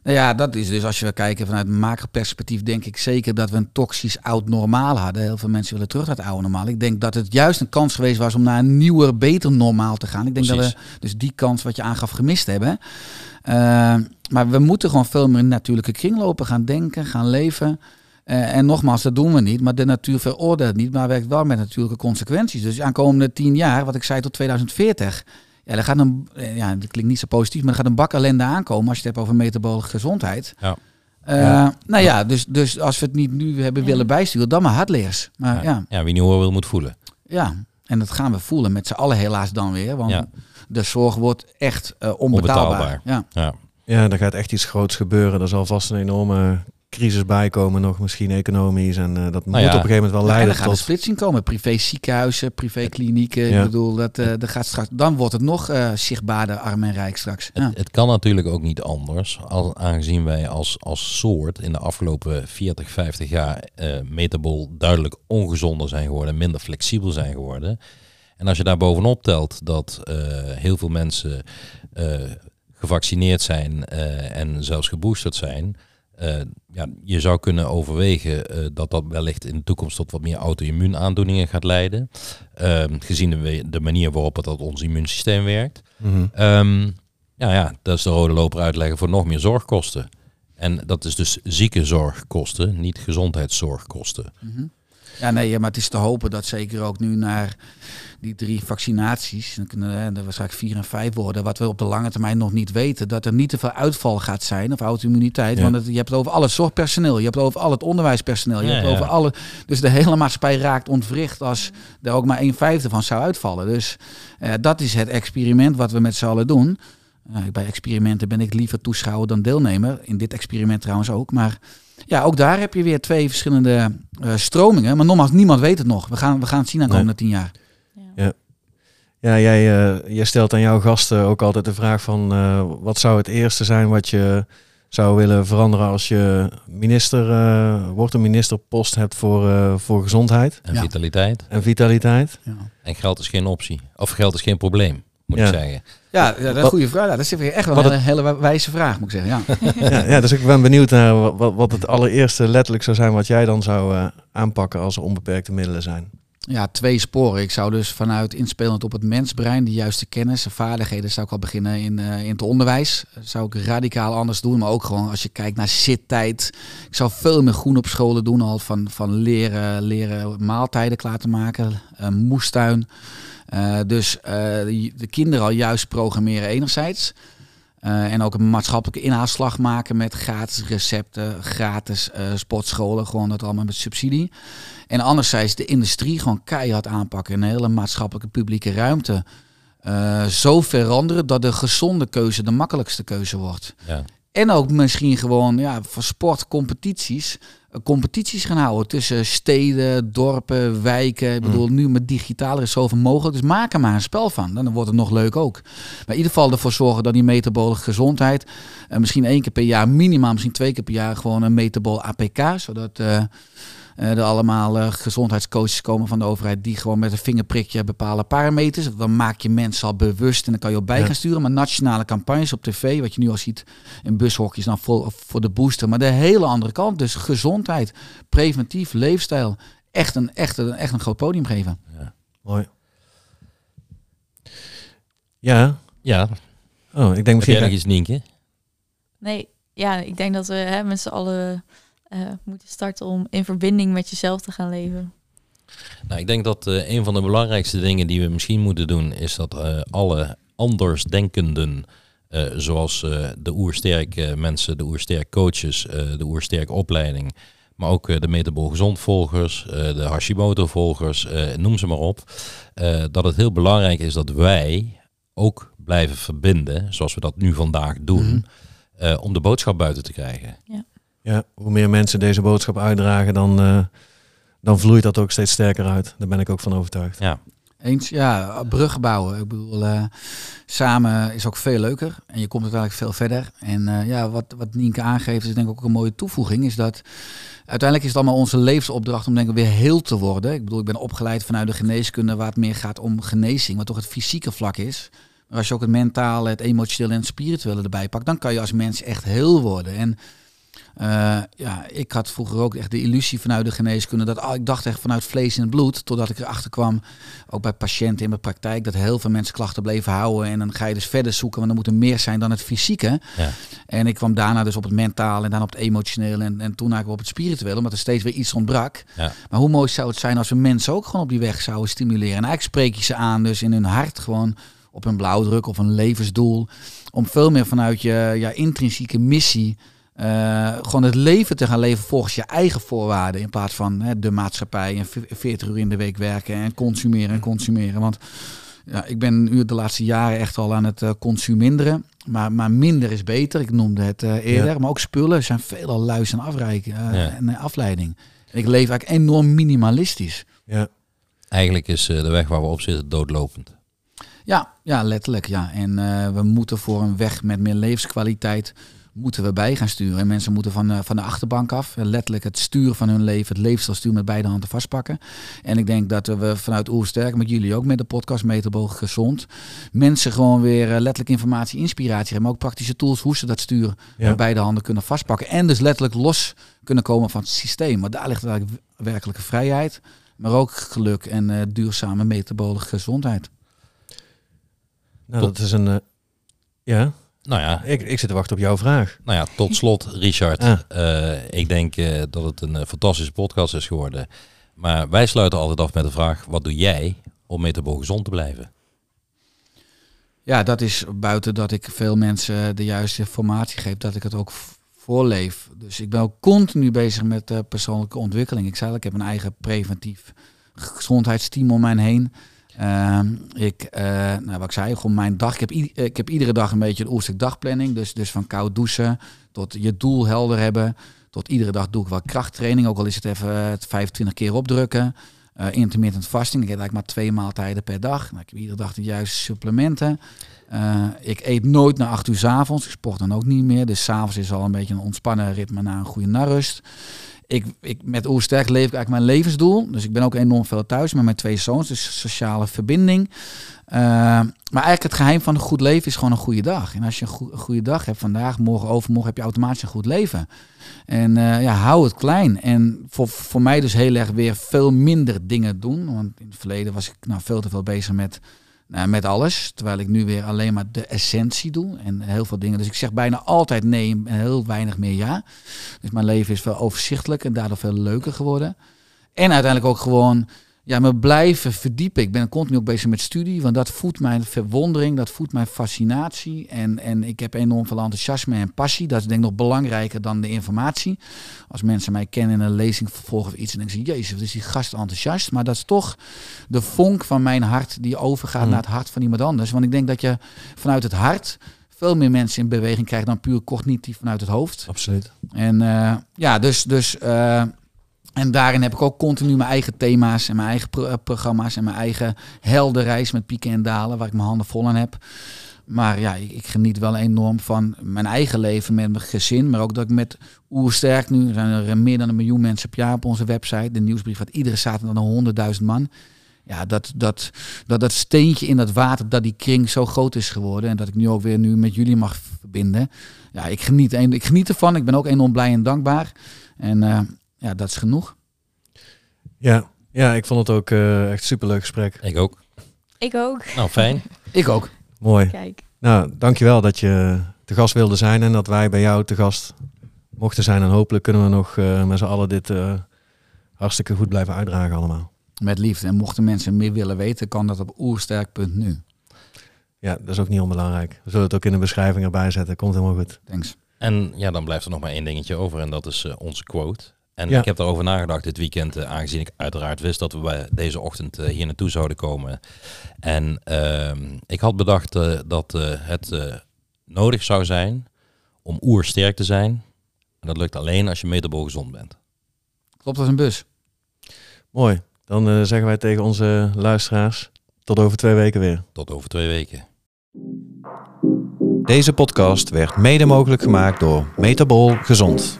Nou ja, dat is dus als je kijken vanuit macroperspectief, denk ik zeker dat we een toxisch oud normaal hadden. Heel veel mensen willen terug naar het oude normaal. Ik denk dat het juist een kans geweest was om naar een nieuwer, beter normaal te gaan. Ik denk dat we dus die kans wat je aangaf gemist hebben. Eh, maar we moeten gewoon veel meer in natuurlijke kringlopen gaan denken, gaan leven. Eh, en nogmaals, dat doen we niet, maar de natuur veroordeelt niet, maar werkt wel met natuurlijke consequenties. Dus aankomende tien jaar, wat ik zei tot 2040, ja, er gaat een, ja, dat klinkt niet zo positief, maar er gaat een bak ellende aankomen als je het hebt over metabole gezondheid. Ja. Eh, Ja. Nou ja, dus, dus als we het niet nu hebben Ja. willen bijsturen, dan maar hardleers. Maar ja. Ja. ja, wie niet horen wil, moet voelen. en dat gaan we voelen met z'n allen helaas dan weer, want Ja. de zorg wordt echt eh, onbetaalbaar. Onbetaalbaar. Ja. Ja. Ja, er gaat echt iets groots gebeuren. Er zal vast een enorme crisis bijkomen, nog misschien economisch. En eh, dat moet ja. op een gegeven moment wel Ja, en leiden dan gaat tot... een splitsing komen. Privé ziekenhuizen, privé klinieken. Ja. Ik bedoel, dat, eh, dat gaat straks, dan wordt het nog eh, zichtbaarder arm en rijk straks. Ja. Het, het kan natuurlijk ook niet anders, al, aangezien wij als, als soort in de afgelopen 40, 50 jaar eh metabol duidelijk ongezonder zijn geworden, minder flexibel zijn geworden. En als je daar bovenop telt dat eh, heel veel mensen eh, gevaccineerd zijn eh, en zelfs geboosterd zijn, eh, ja, je zou kunnen overwegen eh, dat dat wellicht in de toekomst tot wat meer auto-immuunaandoeningen gaat leiden, Ehm, gezien de, manier waarop het dat ons immuunsysteem werkt. Ehm, ja, ja, dat is de rode loper uitleggen voor nog meer zorgkosten. En dat is dus ziekenzorgkosten, niet gezondheidszorgkosten. Mhm. Ja, nee, maar het is te hopen dat zeker ook nu naar die drie vaccinaties, dan kunnen er waarschijnlijk vier en vijf worden, wat we op de lange termijn nog niet weten, dat er niet te veel uitval gaat zijn of auto-immuniteit. Ja. Want het, je hebt het over al het zorgpersoneel, je hebt het over al het onderwijspersoneel, je Ja, hebt het ja. over alle. Dus de hele maatschappij raakt ontwricht als er ook maar een vijfde van zou uitvallen. Dus eh, dat is het experiment wat we met z'n allen doen. Eh, bij experimenten ben ik liever toeschouwer dan deelnemer. In dit experiment trouwens ook. Maar ja, ook daar heb je weer twee verschillende eh, stromingen. Maar nogmaals, niemand weet het nog. We gaan, we gaan het zien aan de Nee. komende tien jaar. Ja. Ja, jij, eh, jij stelt aan jouw gasten ook altijd de vraag van... eh, wat zou het eerste zijn wat je zou willen veranderen als je minister eh, wordt, een ministerpost hebt voor, eh, voor gezondheid En Ja. vitaliteit. en vitaliteit? Ja, En geld is geen optie. Of geld is geen probleem, moet Ja. ik zeggen. Ja, ja dat is een goede vraag. Ja, dat is weer echt wel Wat een hele, hele wijze vraag, moet ik zeggen. Ja. ja, ja, dus ik ben benieuwd naar wa- wat, wat het allereerste letterlijk zou zijn wat jij dan zou eh, aanpakken als er onbeperkte middelen zijn. Ja, twee sporen. Ik zou dus vanuit inspelend op het mensbrein, de juiste kennis en vaardigheden, zou ik al beginnen in, eh, in het onderwijs. Dat zou ik radicaal anders doen, maar ook gewoon als je kijkt naar zittijd. Ik zou veel meer groen op scholen doen, al van, van leren, leren maaltijden klaar te maken, eh, moestuin. Eh, dus eh, de, de kinderen al juist programmeren enerzijds. Eh, en ook een maatschappelijke inhaalslag maken met gratis recepten, gratis sportscholen, gewoon dat allemaal met subsidie. En anderzijds de industrie gewoon keihard aanpakken. Een hele maatschappelijke publieke ruimte. zo veranderen dat de gezonde keuze de makkelijkste keuze wordt. Ja. En ook misschien gewoon ja, voor sportcompetities. Competities gaan houden tussen steden, dorpen, wijken. Ik bedoel, nu met digitaal is zoveel mogelijk. Dus maak er maar een spel van. Dan wordt het nog leuk ook. Maar in ieder geval ervoor zorgen dat die metabole gezondheid. eh, misschien één keer per jaar, minimaal misschien twee keer per jaar, gewoon een metabol APK. Zodat eh, eh, er allemaal eh, gezondheidscoaches komen van de overheid die gewoon met een vingerprikje bepalen parameters. Dan maak je mensen al bewust en dan kan je op bij Ja. gaan sturen. Maar nationale campagnes op tv, wat je nu al ziet in bushokjes, dan voor, voor de booster. Maar de hele andere kant, dus gezondheid, preventief, leefstijl. Echt een, echt een, echt een groot podium geven. Mooi. Ja. Ja, Oh, ik denk heb misschien... jij nog iets, Nienke? Nee, ja, ik denk dat we hè, met z'n allen eh, moeten starten om in verbinding met jezelf te gaan leven. Nou, ik denk dat eh, een van de belangrijkste dingen die we misschien moeten doen, is dat eh, alle andersdenkenden, eh, zoals eh, de oersterk eh, mensen, de oersterk coaches, eh, de oersterk opleiding, maar ook eh, de metabol gezond volgers, eh, de Hashimoto volgers, eh, noem ze maar op, eh, dat het heel belangrijk is dat wij ook blijven verbinden, zoals we dat nu vandaag doen, Mhm. eh, om de boodschap buiten te krijgen. Ja, hoe meer mensen deze boodschap uitdragen, dan, eh, dan vloeit dat ook steeds sterker uit. Daar ben ik ook van overtuigd. Ja, Eens, ja, bruggen bouwen. Ik bedoel, eh, samen is ook veel leuker en je komt uiteindelijk veel verder. En eh, ja, wat, wat Nienke aangeeft, is denk ik ook een mooie toevoeging, is dat uiteindelijk is het allemaal onze levensopdracht om denk ik weer heel te worden. Ik bedoel, ik ben opgeleid vanuit de geneeskunde waar het meer gaat om genezing, wat toch het fysieke vlak is. Maar als je ook het mentale, het emotionele en het spirituele erbij pakt, dan kan je als mens echt heel worden. En Uh, ja, ik had vroeger ook echt de illusie vanuit de geneeskunde dat oh, ik dacht echt vanuit vlees in het bloed, totdat ik erachter kwam, ook bij patiënten in mijn praktijk, dat heel veel mensen klachten bleven houden en dan ga je dus verder zoeken, want er moet er meer zijn dan het fysieke. Ja. En ik kwam daarna dus op het mentale en dan op het emotionele en, en toen eigenlijk op het spirituele, omdat er steeds weer iets ontbrak. Ja. Maar hoe mooi zou het zijn als we mensen ook gewoon op die weg zouden stimuleren en eigenlijk spreek je ze aan dus in hun hart gewoon op een blauwdruk of een levensdoel, om veel meer vanuit je ja, intrinsieke missie uh, gewoon het leven te gaan leven volgens je eigen voorwaarden. In plaats van hè, de maatschappij en 40 uur in de week werken en consumeren en consumeren. Want ja, ik ben nu de laatste jaren echt al aan het uh, consuminderen. Maar, maar minder is beter. Ik noemde het uh, eerder. Maar ook spullen zijn veelal luis en, afreiken, en afleiding. En ik leef eigenlijk enorm minimalistisch. Ja. Eigenlijk is de weg waar we op zitten doodlopend. Ja, ja letterlijk. Ja. En we moeten voor een weg met meer levenskwaliteit moeten we bij gaan sturen. En mensen moeten van, van de achterbank af, letterlijk het sturen van hun leven, het leefstijlstuur met beide handen vastpakken. En ik denk dat we vanuit Oersterk, met jullie ook met de podcast Metabolisch Gezond, mensen gewoon weer uh, letterlijk informatie, inspiratie hebben, maar ook praktische tools hoe ze dat stuur met beide handen kunnen vastpakken. En dus letterlijk los kunnen komen van het systeem. Maar daar ligt eigenlijk werkelijke vrijheid, maar ook geluk en uh, duurzame metabolische gezondheid. Nou, dat is een... ja. Nou ja, ik, ik zit te wachten op jouw vraag. Nou ja, tot slot, Richard. Eh, ik denk uh, dat het een uh, fantastische podcast is geworden. Maar wij sluiten altijd af met de vraag: wat doe jij om metabol gezond te blijven? Ja, dat is buiten dat ik veel mensen de juiste informatie geef, dat ik het ook voorleef. Dus ik ben ook continu bezig met persoonlijke ontwikkeling. Ik zei, ik heb een eigen preventief gezondheidsteam om mij heen. Ehm, ik, uh, nou, wat ik zei, gewoon mijn dag. Ik heb, ik heb iedere dag een beetje een oerstuk dagplanning. Dus, dus van koud douchen tot je doel helder hebben. Tot iedere dag doe ik wel krachttraining. Ook al is het even 25 eh, keer opdrukken. Uh, intermittent fasting. Ik eet eigenlijk maar twee maaltijden per dag. Nou, ik heb iedere dag de juiste supplementen. ik eet nooit na acht uur s avonds. Ik sport dan ook niet meer. Dus s'avonds is al een beetje een ontspannen ritme na een goede narust ik, ik, met Oersterk leef ik eigenlijk mijn levensdoel. Dus ik ben ook enorm veel thuis met mijn twee zoons. Dus sociale verbinding. Uh, maar eigenlijk het geheim van een goed leven is gewoon een goede dag. En als je een, goede dag hebt vandaag, morgen, overmorgen, heb je automatisch een goed leven. En uh, ja, hou het klein. En voor, voor mij dus heel erg weer veel minder dingen doen. Want in het verleden was ik nou veel te veel bezig met nou, met alles. Terwijl ik nu weer alleen maar de essentie doe en heel veel dingen. Dus ik zeg bijna altijd nee en heel weinig meer ja. Dus mijn leven is veel overzichtelijk en daardoor veel leuker geworden. En uiteindelijk ook gewoon ja, me blijven verdiepen. Ik ben continu ook bezig met studie, want dat voedt mijn verwondering, dat voedt mijn fascinatie. En, en ik heb enorm veel enthousiasme en passie. Dat is denk ik nog belangrijker dan de informatie. Als mensen mij kennen in een lezing vervolgen of iets, en denken ze, jezus, wat is die gast enthousiast. Maar dat is toch de vonk van mijn hart die overgaat mm. naar het hart van iemand anders. Want ik denk dat je vanuit het hart veel meer mensen in beweging krijgt dan puur cognitief vanuit het hoofd. Absoluut. En uh, ja, dus... dus uh, en daarin heb ik ook continu mijn eigen thema's en mijn eigen eh, programma's en mijn eigen heldenreis met pieken en dalen, waar ik mijn handen vol aan heb. Maar ja, ik, geniet wel enorm van mijn eigen leven met mijn gezin. Maar ook dat ik met Oersterk nu, zijn er meer dan een miljoen mensen per jaar op onze website. De nieuwsbrief wat iedere zaterdag dan honderdduizend man. Ja, dat, dat, dat dat steentje in dat water, dat die kring zo groot is geworden. En dat ik nu ook weer nu met jullie mag verbinden. Ja, ik geniet, ik geniet ervan. Ik ben ook enorm blij en dankbaar. En uh, ja, dat is genoeg. Ja, ja ik vond het ook uh, echt superleuk gesprek. Ik ook. Ik ook. Nou, fijn. ik ook. Mooi. Kijk. Nou, dankjewel dat je te gast wilde zijn en dat wij bij jou te gast mochten zijn. En hopelijk kunnen we nog uh, met z'n allen dit uh, hartstikke goed blijven uitdragen allemaal. Met liefde. En mochten mensen meer willen weten, kan dat op oersterk.nu. Ja, dat is ook niet onbelangrijk. We zullen het ook in de beschrijving erbij zetten. Komt helemaal goed. Thanks. En ja, dan blijft er nog maar één dingetje over en dat is uh, onze quote. En ik heb daarover nagedacht dit weekend, uh, aangezien ik uiteraard wist dat we deze ochtend uh, hier naartoe zouden komen. En ehm, ik had bedacht dat het nodig zou zijn om oersterk te zijn. En dat lukt alleen als je metabol gezond bent. Klopt als een bus. Mooi. Dan zeggen wij tegen onze luisteraars tot over twee weken weer. Tot over twee weken. Deze podcast werd mede mogelijk gemaakt door Metabol Gezond.